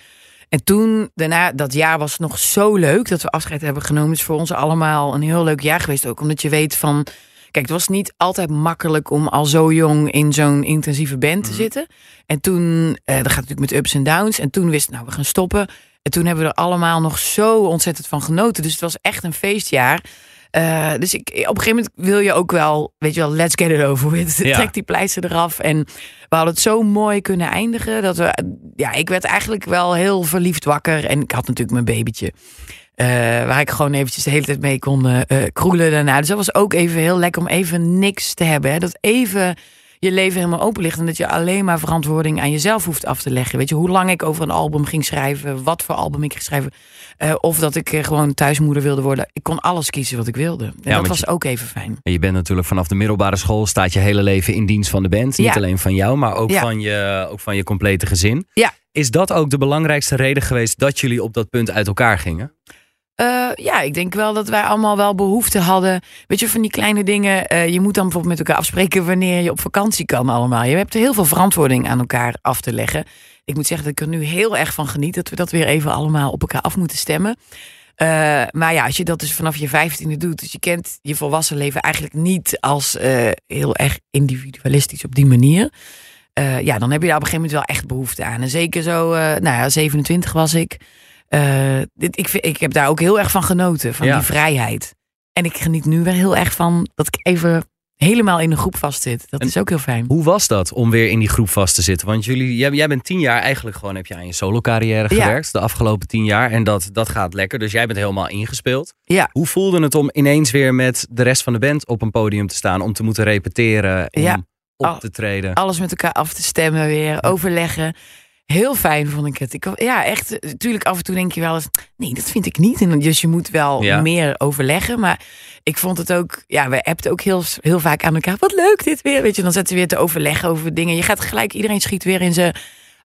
En toen, daarna, dat jaar was nog zo leuk dat we afscheid hebben genomen. Is voor ons allemaal een heel leuk jaar geweest ook. Omdat je weet van, kijk, het was niet altijd makkelijk om al zo jong in zo'n intensieve band te zitten. En toen, eh, dat gaat natuurlijk met ups en downs. En toen wist nou, we gaan stoppen. En toen hebben we er allemaal nog zo ontzettend van genoten. Dus het was echt een feestjaar. Eh, dus ik, op een gegeven moment wil je ook wel, weet je wel, let's get it over with. Ja. Trek die pleister eraf. En we hadden het zo mooi kunnen eindigen. Dat we, ja, ik werd eigenlijk wel heel verliefd wakker. En ik had natuurlijk mijn babytje. Eh, waar ik gewoon eventjes de hele tijd mee kon eh, kroelen daarna. Dus dat was ook even heel lekker om even niks te hebben. Hè? Dat even je leven helemaal open ligt. En dat je alleen maar verantwoording aan jezelf hoeft af te leggen. Weet je, hoe lang ik over een album ging schrijven. Wat voor album ik ging schrijven. of dat ik gewoon thuismoeder wilde worden. Ik kon alles kiezen wat ik wilde. En dat want was je- ook even fijn. En je bent natuurlijk vanaf de middelbare school... staat je hele leven in dienst van de band. Niet Ja. alleen van jou, maar ook, Ja. van je, ook van je complete gezin. Ja. Is dat ook de belangrijkste reden geweest... dat jullie op dat punt uit elkaar gingen? Eh, ja, ik denk wel dat wij allemaal wel behoefte hadden. Weet je, van die kleine dingen. eh, je moet dan bijvoorbeeld met elkaar afspreken wanneer je op vakantie kan allemaal. Je hebt heel veel verantwoording aan elkaar af te leggen. Ik moet zeggen dat ik er nu heel erg van geniet. Dat we dat weer even allemaal op elkaar af moeten stemmen. Eh, maar ja, als je dat dus vanaf je vijftiende doet. Dus je kent je volwassen leven eigenlijk niet als heel erg individualistisch op die manier. Ja, dan heb je daar op een gegeven moment wel echt behoefte aan. En zeker zo, nou ja, 27 was ik. Eh, dit, ik, ik heb daar ook heel erg van genoten, van Ja. die vrijheid. En ik geniet nu weer heel erg van dat ik even helemaal in een groep vastzit. Dat En- is ook heel fijn. Hoe was dat om weer in die groep vast te zitten? Want jullie, jij, jij bent tien jaar eigenlijk gewoon... heb je aan je solo carrière Ja. gewerkt. De afgelopen tien jaar. En dat, dat gaat lekker. Dus jij bent helemaal ingespeeld. Ja. Hoe voelde het om ineens weer met de rest van de band op een podium te staan? Om te moeten repeteren? Om Ja. op te treden? Alles met elkaar af te stemmen weer, overleggen. Heel fijn vond ik het. Ik, ja, echt. Natuurlijk, af en toe denk je wel eens, nee, dat vind ik niet. En dus je moet wel Ja. meer overleggen. Maar ik vond het ook, ja, we appten ook heel, heel vaak aan elkaar. Wat leuk dit weer. Weet je, dan zetten we weer te overleggen over dingen. Je gaat gelijk, iedereen schiet weer in zijn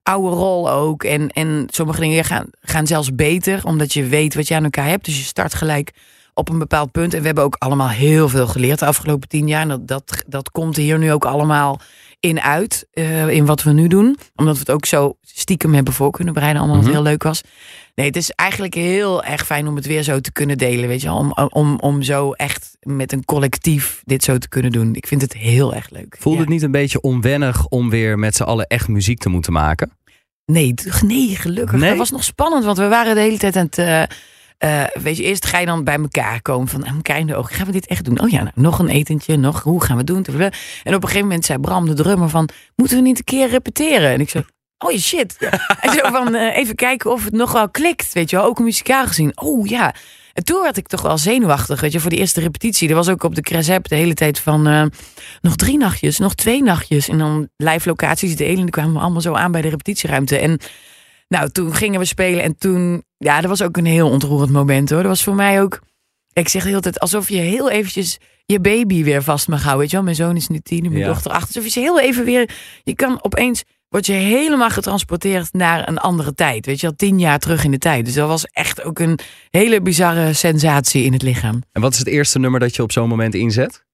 oude rol ook. En, en sommige dingen gaan, gaan zelfs beter, omdat je weet wat je aan elkaar hebt. Dus je start gelijk op een bepaald punt. En we hebben ook allemaal heel veel geleerd de afgelopen tien jaar. En dat, dat, dat komt hier nu ook allemaal in uit, eh, in wat we nu doen. Omdat we het ook zo stiekem hebben voor kunnen bereiden. Allemaal Mhm. wat heel leuk was. Nee, het is eigenlijk heel erg fijn om het weer zo te kunnen delen. Weet je, om, om, om zo echt met een collectief dit zo te kunnen doen. Ik vind het heel erg leuk. Voelde Ja. het niet een beetje onwennig om weer met z'n allen echt muziek te moeten maken? Nee, nee, gelukkig. Nee? Dat was nog spannend, want we waren de hele tijd aan het... eh, eh, weet je, eerst ga je dan bij elkaar komen van aan elkaar in de ogen. Gaan we dit echt doen? Oh ja, nou, nog een etentje, nog, hoe gaan we het doen? En op een gegeven moment zei Bram, de drummer, van... Moeten we niet een keer repeteren? En ik zei, oh shit. *laughs* Van, eh, even kijken of het nog wel klikt, weet je wel. Ook muzikaal gezien. Oh ja. En toen werd ik toch wel zenuwachtig, weet je, voor die eerste repetitie. Er was ook op de Cresep de hele tijd van... eh, nog drie nachtjes, nog twee nachtjes. En dan live locaties delen. En dan kwamen we allemaal zo aan bij de repetitieruimte. En nou, toen gingen we spelen. En toen, ja, dat was ook een heel ontroerend moment hoor. Dat was voor mij ook, Ik zeg de hele tijd alsof je heel eventjes je baby weer vast mag houden. Weet je wel, mijn zoon is nu tien en mijn Ja. dochter acht. Alsof je ze heel even weer... Je kan opeens... Word je helemaal getransporteerd naar een andere tijd. Weet je wel, tien jaar terug in de tijd. Dus dat was echt ook een hele bizarre sensatie in het lichaam. En wat is het eerste nummer dat je op zo'n moment inzet?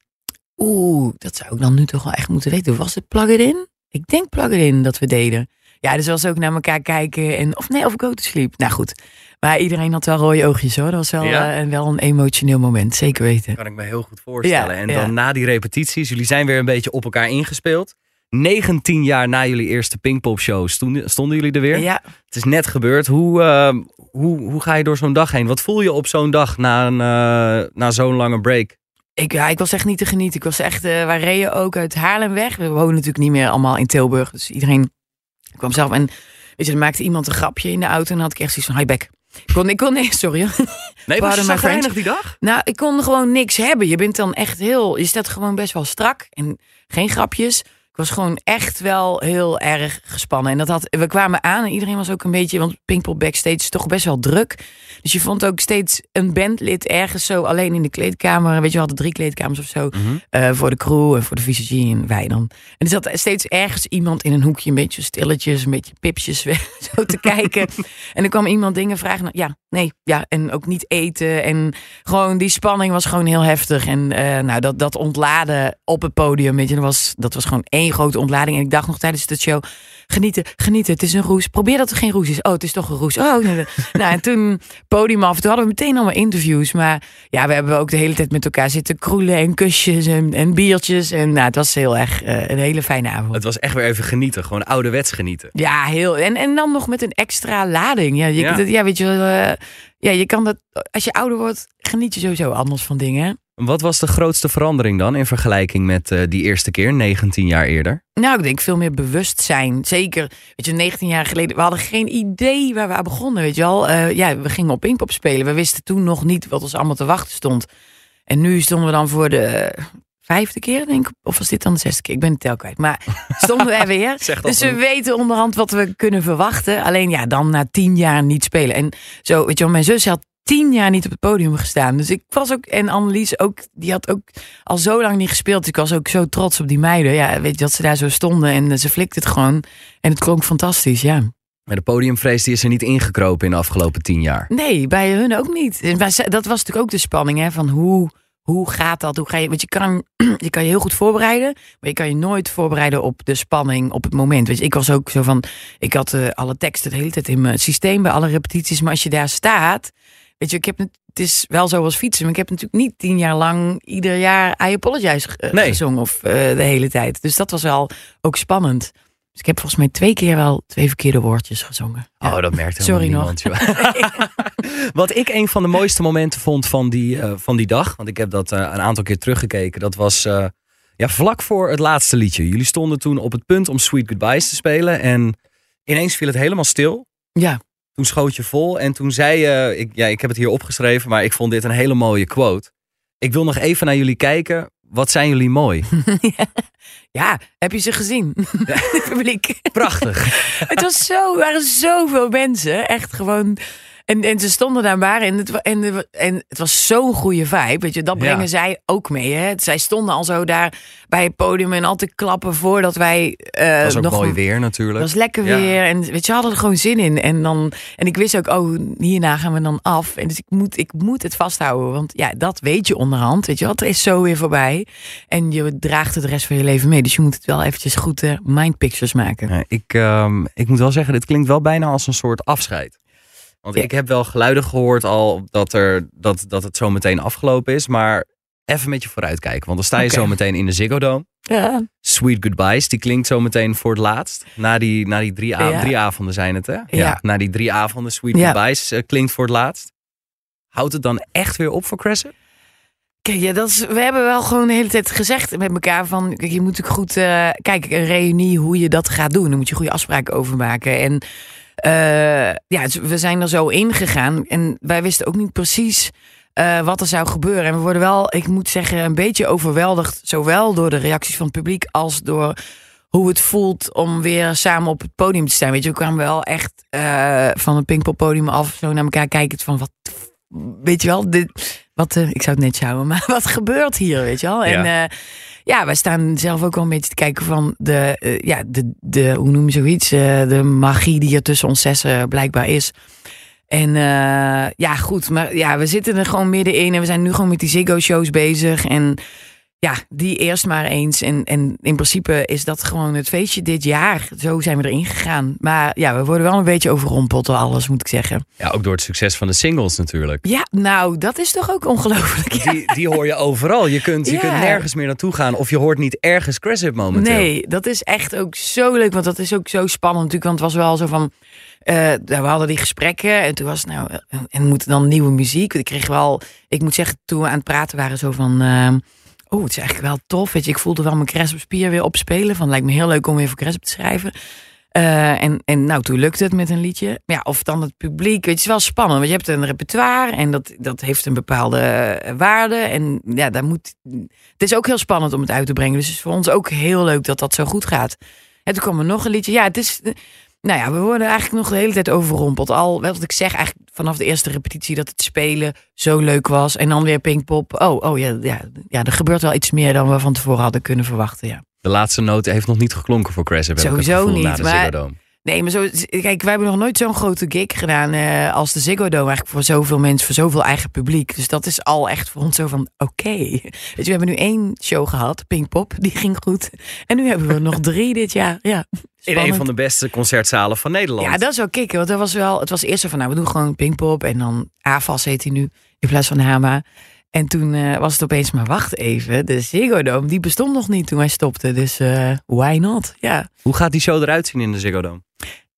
Oeh, dat zou ik dan nu toch wel echt moeten weten. Was het Plug It In? Ik denk Plug It In dat we deden. Ja, dus was ook naar elkaar kijken. En, of nee, of Go To Sleep. Nou goed. Maar iedereen had wel rode oogjes hoor. Dat was wel, Ja? eh, een- wel een emotioneel moment. Zeker weten. Kan ik me heel goed voorstellen. Ja, en ja. dan na die repetities, jullie zijn weer een beetje op elkaar ingespeeld. 19 jaar na jullie eerste Pinkpop show stonden, stonden jullie er weer. Ja, Het is net gebeurd. Hoe, eh, hoe, hoe ga je door zo'n dag heen? Wat voel je op zo'n dag na, een, eh, na zo'n lange break? ik, ja, ik was echt niet te genieten. Ik was echt, eh wij reden ook uit Haarlem weg. We wonen natuurlijk niet meer allemaal in Tilburg. Dus iedereen kwam zelf. En weet je, er maakte iemand een grapje in de auto. En dan had ik echt zoiets van, hi back. Ik kon, ik kon, nee, *laughs* sorry. Nee, was je zagrijnig die dag? Nou, ik kon gewoon niks hebben. Je bent dan echt heel. Je staat gewoon best wel strak en geen grapjes. Ik was gewoon echt wel heel erg gespannen. En dat had, we kwamen aan en iedereen was ook een beetje. Want Pinkpop backstage is toch best wel druk. Dus je vond ook steeds een bandlid ergens zo alleen in de kleedkamer. Weet je, we hadden drie kleedkamers of zo. eh, voor de crew en voor de VCG en wij dan. En er zat steeds ergens iemand in een hoekje, een beetje stilletjes, een beetje pipjes weg, *laughs* zo te kijken. *laughs* En er kwam iemand dingen vragen. nou, Ja, nee, ja. En ook niet eten. En gewoon die spanning was gewoon heel heftig. En eh, nou, dat, dat ontladen op het podium, dat was, dat was gewoon één grote ontlading. En ik dacht nog tijdens de show, genieten, genieten, het is een roes. Probeer dat er geen roes is. Oh, het is toch een roes. Oh, *laughs* nou, en toen podium af. Toen hadden we meteen allemaal interviews. Maar ja, we hebben ook de hele tijd met elkaar zitten kroelen en kusjes en, en biertjes. En nou, het was heel erg eh, een hele fijne avond. Het was echt weer even genieten. Gewoon ouderwets genieten. Ja, heel. En, en dan nog met een extra lading. Ja, je, Ja. dat- ja weet je, wel, eh, ja, je kan dat. Als je ouder wordt, geniet je sowieso anders van dingen. Wat was de grootste verandering dan in vergelijking met eh, die eerste keer, 19 jaar eerder? Nou, ik denk veel meer bewustzijn. Zeker, weet je, 19 jaar geleden, we hadden geen idee waar we aan begonnen, weet je wel. Eh, ja, we gingen op Pinkpop spelen. We wisten toen nog niet wat ons allemaal te wachten stond. En nu stonden we dan voor de vijfde keer, denk ik. Of was dit dan de zesde keer? Ik ben het tel kwijt. Maar *laughs* stonden we er weer. Dus we weten onderhand wat we kunnen verwachten. Alleen ja, dan na tien jaar niet spelen. En zo, weet je wel, mijn zus had tien jaar niet op het podium gestaan. Dus ik was ook, en Annelies ook, die had ook al zo lang niet gespeeld. Ik was ook zo trots op die meiden. Ja, weet je, dat ze daar zo stonden en eh, ze flikte het gewoon. En het klonk fantastisch, ja. Maar de podiumvrees die is er niet ingekropen in de afgelopen 10 jaar. Nee, bij hun ook niet. En dat was natuurlijk ook de spanning, hè, van hoe, hoe gaat dat? Hoe ga je, want je kan, *clears throat* je kan je heel goed voorbereiden, maar je kan je nooit voorbereiden op de spanning op het moment. Weet je, ik was ook zo van, ik had eh, alle teksten de hele tijd in mijn systeem bij alle repetities, maar als je daar staat, weet je, ik heb het, het is wel zo als fietsen, maar ik heb natuurlijk niet tien jaar lang ieder jaar I Apologize eh, Nee. gezongen of eh, de hele tijd. Dus dat was wel ook spannend. Dus ik heb volgens mij twee keer wel twee verkeerde woordjes gezongen. Ja. Oh, dat merkt Sorry nog. niemand. joh. *laughs* *laughs* Wat ik een van de mooiste momenten vond van die, eh, van die dag, want ik heb dat een aantal keer teruggekeken, dat was ja, vlak voor het laatste liedje. Jullie stonden toen op het punt om Sweet Goodbyes te spelen en ineens viel het helemaal stil. Ja. Toen schoot je vol en toen zei je, ik, ja, ik heb het hier opgeschreven, maar ik vond dit een hele mooie quote. Ik wil nog even naar jullie kijken. Wat zijn jullie mooi? *laughs* Ja, heb je ze gezien? Het *laughs* publiek. Prachtig. *laughs* Het was zo, er waren zoveel mensen. Echt gewoon. En, en ze stonden daar maar en het, en, en het was zo'n goede vibe. Weet je, dat Ja. brengen zij ook mee. Hè? Zij stonden al zo daar bij het podium en altijd klappen voordat wij. eh Dat was ook nog mooi weer Het natuurlijk. was lekker Ja. weer. En weet je, hadden er gewoon zin in. En, dan, en ik wist ook, oh, hierna gaan we dan af. En dus ik moet, ik moet het vasthouden. Want ja, dat weet je onderhand. Weet je wat, er is zo weer voorbij. En je draagt het de rest van je leven mee. Dus je moet het wel eventjes goed eh, mindpictures maken. Ja, ik, ehm, ik moet wel zeggen, dit klinkt wel bijna als een soort afscheid. Want ik heb wel geluiden gehoord al dat, er, dat, dat het zo meteen afgelopen is. Maar even met je vooruitkijken. Want dan sta je Oké. zo meteen in de Ziggo Dome. Ja. Sweet Goodbyes, die klinkt zo meteen voor het laatst. Na die, na die drie, Ja. drie avonden zijn het, hè? Ja. Na die drie avonden, Sweet. Goodbyes eh, klinkt voor het laatst. Houdt het dan echt weer op voor Crescent? Kijk, ja, dat is, we hebben wel gewoon de hele tijd gezegd met elkaar van, kijk, je moet ook goed, eh kijk, een reunie, hoe je dat gaat doen. Daar moet je goede afspraken over maken. En ja, dus we zijn er zo ingegaan en wij wisten ook niet precies eh, wat er zou gebeuren. En we worden wel, ik moet zeggen, een beetje overweldigd, zowel door de reacties van het publiek als door hoe het voelt om weer samen op het podium te staan. Weet je, we kwamen wel echt eh, van het Pinkpop podium af, zo naar elkaar kijken van wat, weet je wel, dit, wat, eh, ik zou het net sjouwen, *laughs* maar wat gebeurt hier, weet je wel? En Ja. Ja, wij staan zelf ook wel een beetje te kijken van de, eh, ja, de, de, hoe noem je zoiets, Eh, de magie die er tussen ons zessen blijkbaar is. En eh, ja, goed, maar ja, we zitten er gewoon middenin en we zijn nu gewoon met die Ziggo-shows bezig. En ja, die eerst maar eens. En, en in principe is dat gewoon het feestje dit jaar. Zo zijn we erin gegaan. Maar ja, we worden wel een beetje overrompeld door alles, moet ik zeggen. Ja, ook door het succes van de singles natuurlijk. Ja, nou, dat is toch ook ongelooflijk. Ja. Die, die hoor je overal. Je kunt, je Ja. kunt nergens meer naartoe gaan of je hoort niet ergens Cressip momenteel. Nee, dat is echt ook zo leuk. Want dat is ook zo spannend natuurlijk. Want het was wel zo van... eh, we hadden die gesprekken en toen was het nou... en moet dan nieuwe muziek? Ik kreeg wel... Ik moet zeggen, toen we aan het praten waren zo van... eh, oh, het is eigenlijk wel tof. Weet je, ik voelde wel mijn Cresp spier weer opspelen. Van, lijkt me heel leuk om weer voor Cresp te schrijven. Eh, en, en nou, toen lukte het met een liedje. Ja, of dan het publiek. Weet je, het is wel spannend. Want je hebt een repertoire en dat, dat heeft een bepaalde eh, waarde. En ja, daar moet. Het is ook heel spannend om het uit te brengen. Dus het is voor ons ook heel leuk dat dat zo goed gaat. En toen kwam er nog een liedje. Ja, het is. Nou ja, we worden eigenlijk nog de hele tijd overrompeld. Al wat ik zeg, eigenlijk vanaf de eerste repetitie dat het spelen zo leuk was. En dan weer Pinkpop. Oh, oh ja, ja, ja, er gebeurt wel iets meer dan we van tevoren hadden kunnen verwachten. Ja. De laatste noot heeft nog niet geklonken voor het Sowieso niet, de maar-. Nee, maar zo, kijk, wij hebben nog nooit zo'n grote gig gedaan eh, als de Ziggo Dome. Eigenlijk voor zoveel mensen, voor zoveel eigen publiek. Dus dat is al echt voor ons zo van, oké. Je, *laughs* we hebben nu één show gehad, Pinkpop, die ging goed. En nu hebben we er nog drie dit jaar. Ja, In een van de beste concertzalen van Nederland. Ja, dat is wel kicken. Want dat was wel, het was eerst zo van, nou, we doen gewoon Pinkpop. En dan AFAS heet hij nu, in plaats van Hama. En toen eh, was het opeens, maar wacht even, de Ziggo Dome, die bestond nog niet toen wij stopten. Dus eh, why not? Ja. Hoe gaat die show eruit zien in de Ziggo Dome?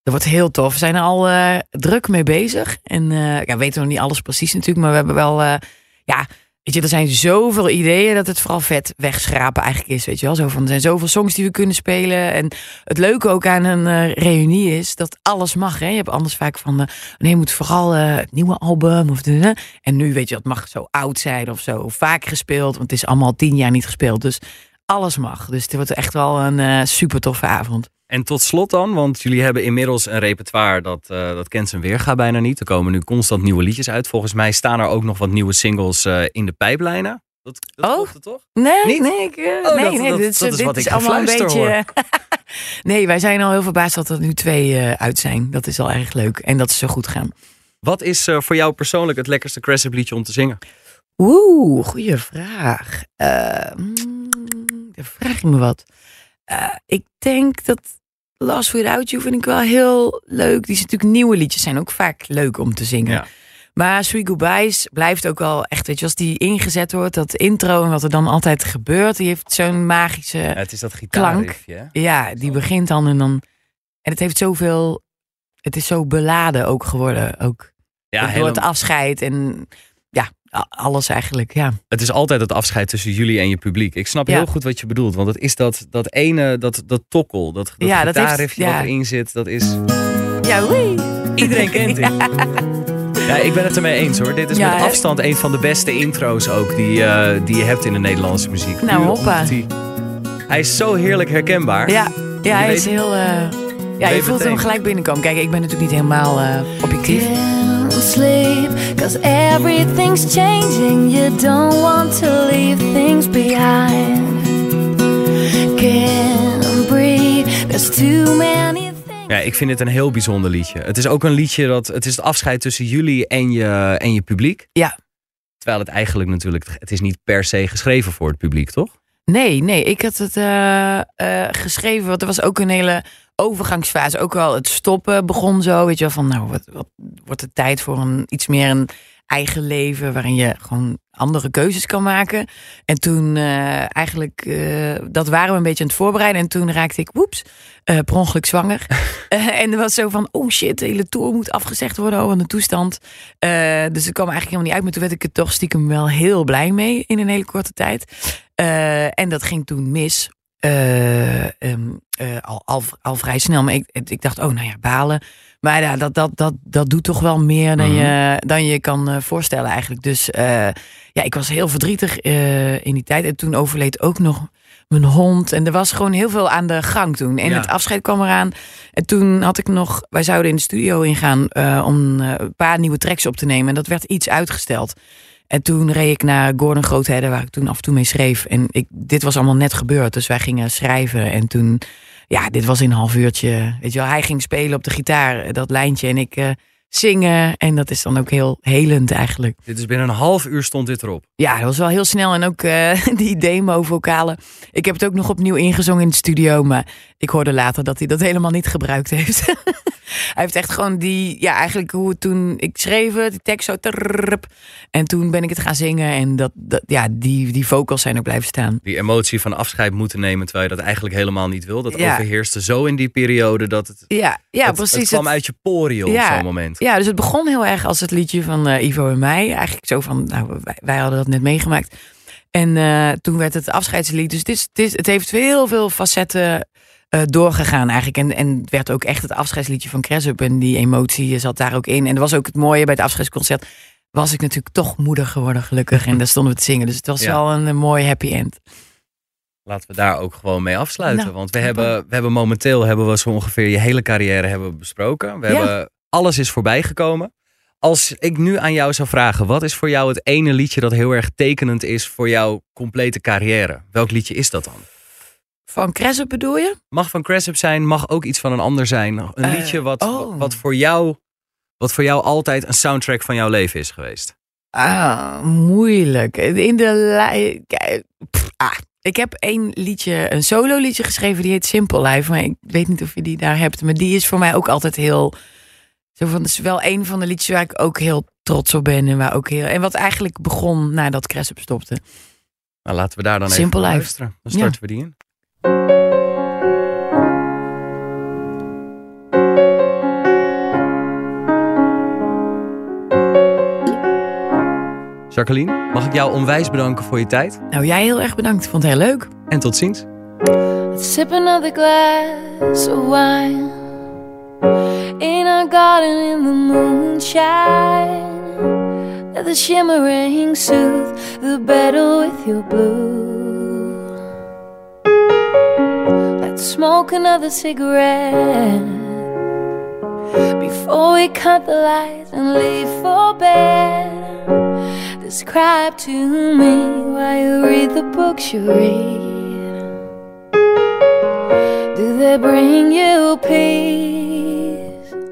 Dat wordt heel tof. We zijn er al eh, druk mee bezig. En eh ja, we weten nog niet alles precies natuurlijk. Maar we hebben wel, eh, ja, weet je, er zijn zoveel ideeën dat het vooral vet wegschrapen eigenlijk is. Weet je wel, zo van, er zijn zoveel songs die we kunnen spelen. En het leuke ook aan een reunie is dat alles mag. Hè? Je hebt anders vaak van, nee, je moet vooral het nieuwe album. Of de, en nu weet je, dat mag zo oud zijn of zo vaak gespeeld. Want het is allemaal tien jaar niet gespeeld. Dus alles mag. Dus het wordt echt wel een eh, super toffe avond. En tot slot dan, want jullie hebben inmiddels een repertoire dat, eh, dat kent zijn weerga bijna niet. Er komen nu constant nieuwe liedjes uit. Volgens mij staan er ook nog wat nieuwe singles eh, in de pijplijnen. Dat, dat Oh. het toch? Nee, Niet? nee, ik, Oh, nee, dat- nee, dat- dit, is- dit wat is ik allemaal een beetje. *laughs* nee, wij zijn al heel verbaasd dat er nu twee uit zijn. Dat is al erg leuk en dat is zo goed gaan. Wat is voor jou persoonlijk het lekkerste Cressip liedje om te zingen? Oeh, goede vraag. Mm, dan vraag je me wat. Eh, ik denk dat Last Without You vind ik wel heel leuk. Die zijn natuurlijk nieuwe liedjes zijn ook vaak leuk om te zingen. Ja. Maar Sweet Goodbyes blijft ook wel echt, weet je, als die ingezet wordt, dat intro en wat er dan altijd gebeurt, die heeft zo'n magische Ja, het is dat hè? Ja, die begint dan en dan. En het heeft zoveel. Het is zo beladen ook geworden. Ook Ja, door het afscheid en ja, alles eigenlijk. Ja, Het is altijd het afscheid tussen jullie en je publiek. Ik snap Ja. heel goed wat je bedoelt. Want het is dat, dat ene, dat, dat tokkel, dat, dat Ja, dat heeft- gitaarriffje ja. wat erin zit. Dat is... ja oei. Iedereen kent *laughs* dit. Ja, ik ben het ermee eens hoor. Dit is met afstand een van de beste intro's ook die, eh, die je hebt in de Nederlandse muziek. Nou, hoppa. Hij, is zo heerlijk herkenbaar. Ja, ja hij weet- is heel. eh, ja, je voelt hem gelijk binnenkomen. Kijk, ik ben natuurlijk niet helemaal eh, objectief. Sleep, cause everything's changing. You don't want to leave things behind. Can't breathe, there's too many things. Ja, ik vind het een heel bijzonder liedje. Het is ook een liedje dat. Het is het afscheid tussen jullie en je, en je publiek. Ja. Terwijl het eigenlijk natuurlijk. Het is niet per se geschreven voor het publiek, toch? Nee, nee, ik had het eh, eh, geschreven, want er was ook een hele overgangsfase. Ook wel het stoppen begon zo, weet je wel, van nou, wat, wat wordt het tijd voor een iets meer een eigen leven, waarin je gewoon andere keuzes kan maken. En toen eh, eigenlijk, eh, dat waren we een beetje aan het voorbereiden. En toen raakte ik, woeps, eh per ongeluk zwanger. *laughs* En er was zo van, oh shit, de hele tour moet afgezegd worden, oh, wat een toestand. Dus het kwam eigenlijk helemaal niet uit. Maar toen werd ik er toch stiekem wel heel blij mee in een hele korte tijd. En dat ging toen mis. Eh, ehm, eh, al, al, al vrij snel. Maar ik, ik dacht, oh nou ja, balen. Maar ja, dat, dat, dat, dat doet toch wel meer dan, Mhm. je, dan je kan eh, voorstellen eigenlijk. Dus ja, ik was heel verdrietig in die tijd. En toen overleed ook nog mijn hond. En er was gewoon heel veel aan de gang toen. En Ja. het afscheid kwam eraan. En toen had ik nog, wij zouden in de studio ingaan om een paar nieuwe tracks op te nemen. En dat werd iets uitgesteld. En toen reed ik naar Gordon Groothedde, waar ik toen af en toe mee schreef. En ik, dit was allemaal net gebeurd, dus wij gingen schrijven. En toen, ja, dit was in een half uurtje. Weet je wel, hij ging spelen op de gitaar, dat lijntje. En ik eh, zingen. En dat is dan ook heel helend eigenlijk. Dit is binnen een half uur stond dit erop. Ja, dat was wel heel snel. En ook eh, *laughs* die demo-vocalen. Ik heb het ook nog opnieuw ingezongen in de studio. Maar ik hoorde later dat hij dat helemaal niet gebruikt heeft. *laughs* hij heeft echt gewoon die... Ja, eigenlijk hoe het toen ik schreef het, die tekst zo... trrrrp. En toen ben ik het gaan zingen. En dat, dat, ja, die, die vocals zijn ook blijven staan. Die emotie van afscheid moeten nemen terwijl je dat eigenlijk helemaal niet wil. Dat Ja. overheerste zo in die periode dat het, Ja, ja precies. het kwam Het- uit je poriën op zo'n moment. Ja, dus het begon heel erg als het liedje van eh, Ivo en mij. Eigenlijk zo van, nou, wij, wij hadden dat net meegemaakt. En eh, toen werd het afscheidslied. Dus het, is, het, heeft heel veel facetten eh, doorgegaan eigenlijk. En, en werd ook echt het afscheidsliedje van Cressup. En die emotie zat daar ook in. En dat was ook het mooie bij het afscheidsconcert. Was ik natuurlijk toch moeder geworden, gelukkig. En daar stonden we te zingen. Dus het was Ja. wel een, een mooi happy end. Laten we daar ook gewoon mee afsluiten. Nou, want we hebben, we hebben momenteel hebben we zo ongeveer je hele carrière hebben besproken. We Ja. hebben, alles is voorbij gekomen. Als ik nu aan jou zou vragen, wat is voor jou het ene liedje dat heel erg tekenend is voor jouw complete carrière? Welk liedje is dat dan? Van Cressup bedoel je? Mag van Cressup zijn, mag ook iets van een ander zijn. Een Eh, liedje wat, oh. wat, voor jou, wat voor jou altijd een soundtrack van jouw leven is geweest. Ah, moeilijk. In de pff, ah, ik heb één liedje, een solo liedje geschreven, die heet Simple Life. Maar ik weet niet of je die daar hebt. Maar die is voor mij ook altijd heel. Zo van, het is wel een van de liedjes waar ik ook heel trots op ben. En, waar ook heel, en wat eigenlijk begon nadat Cressup stopte. Nou, laten we daar dan Simple even luisteren. Dan starten we die in. Jacqueline, mag ik jou onwijs bedanken voor je tijd. Nou, jij heel erg bedankt. Ik vond het heel leuk. En tot ziens. Let's sip another glass of wine in our garden in the moonshine. Let the shimmering soothe the battle with your blue. Let's smoke another cigarette before we cut the lights and leave for bed. Describe to me while you read the books you read. Do they bring you peace?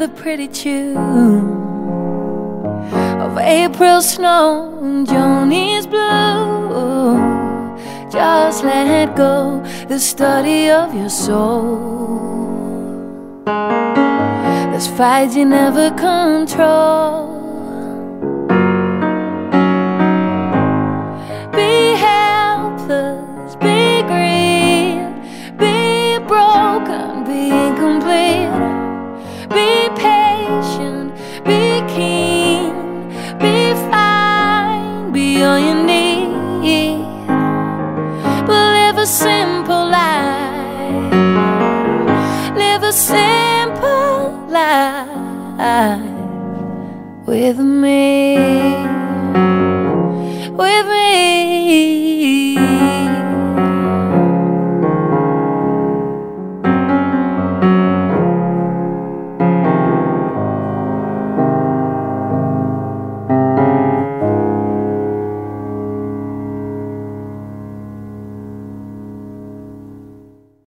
another pretty tune of April snow and Joni's blue. Just let go the study of your soul. There's fights you never control. With me, with me.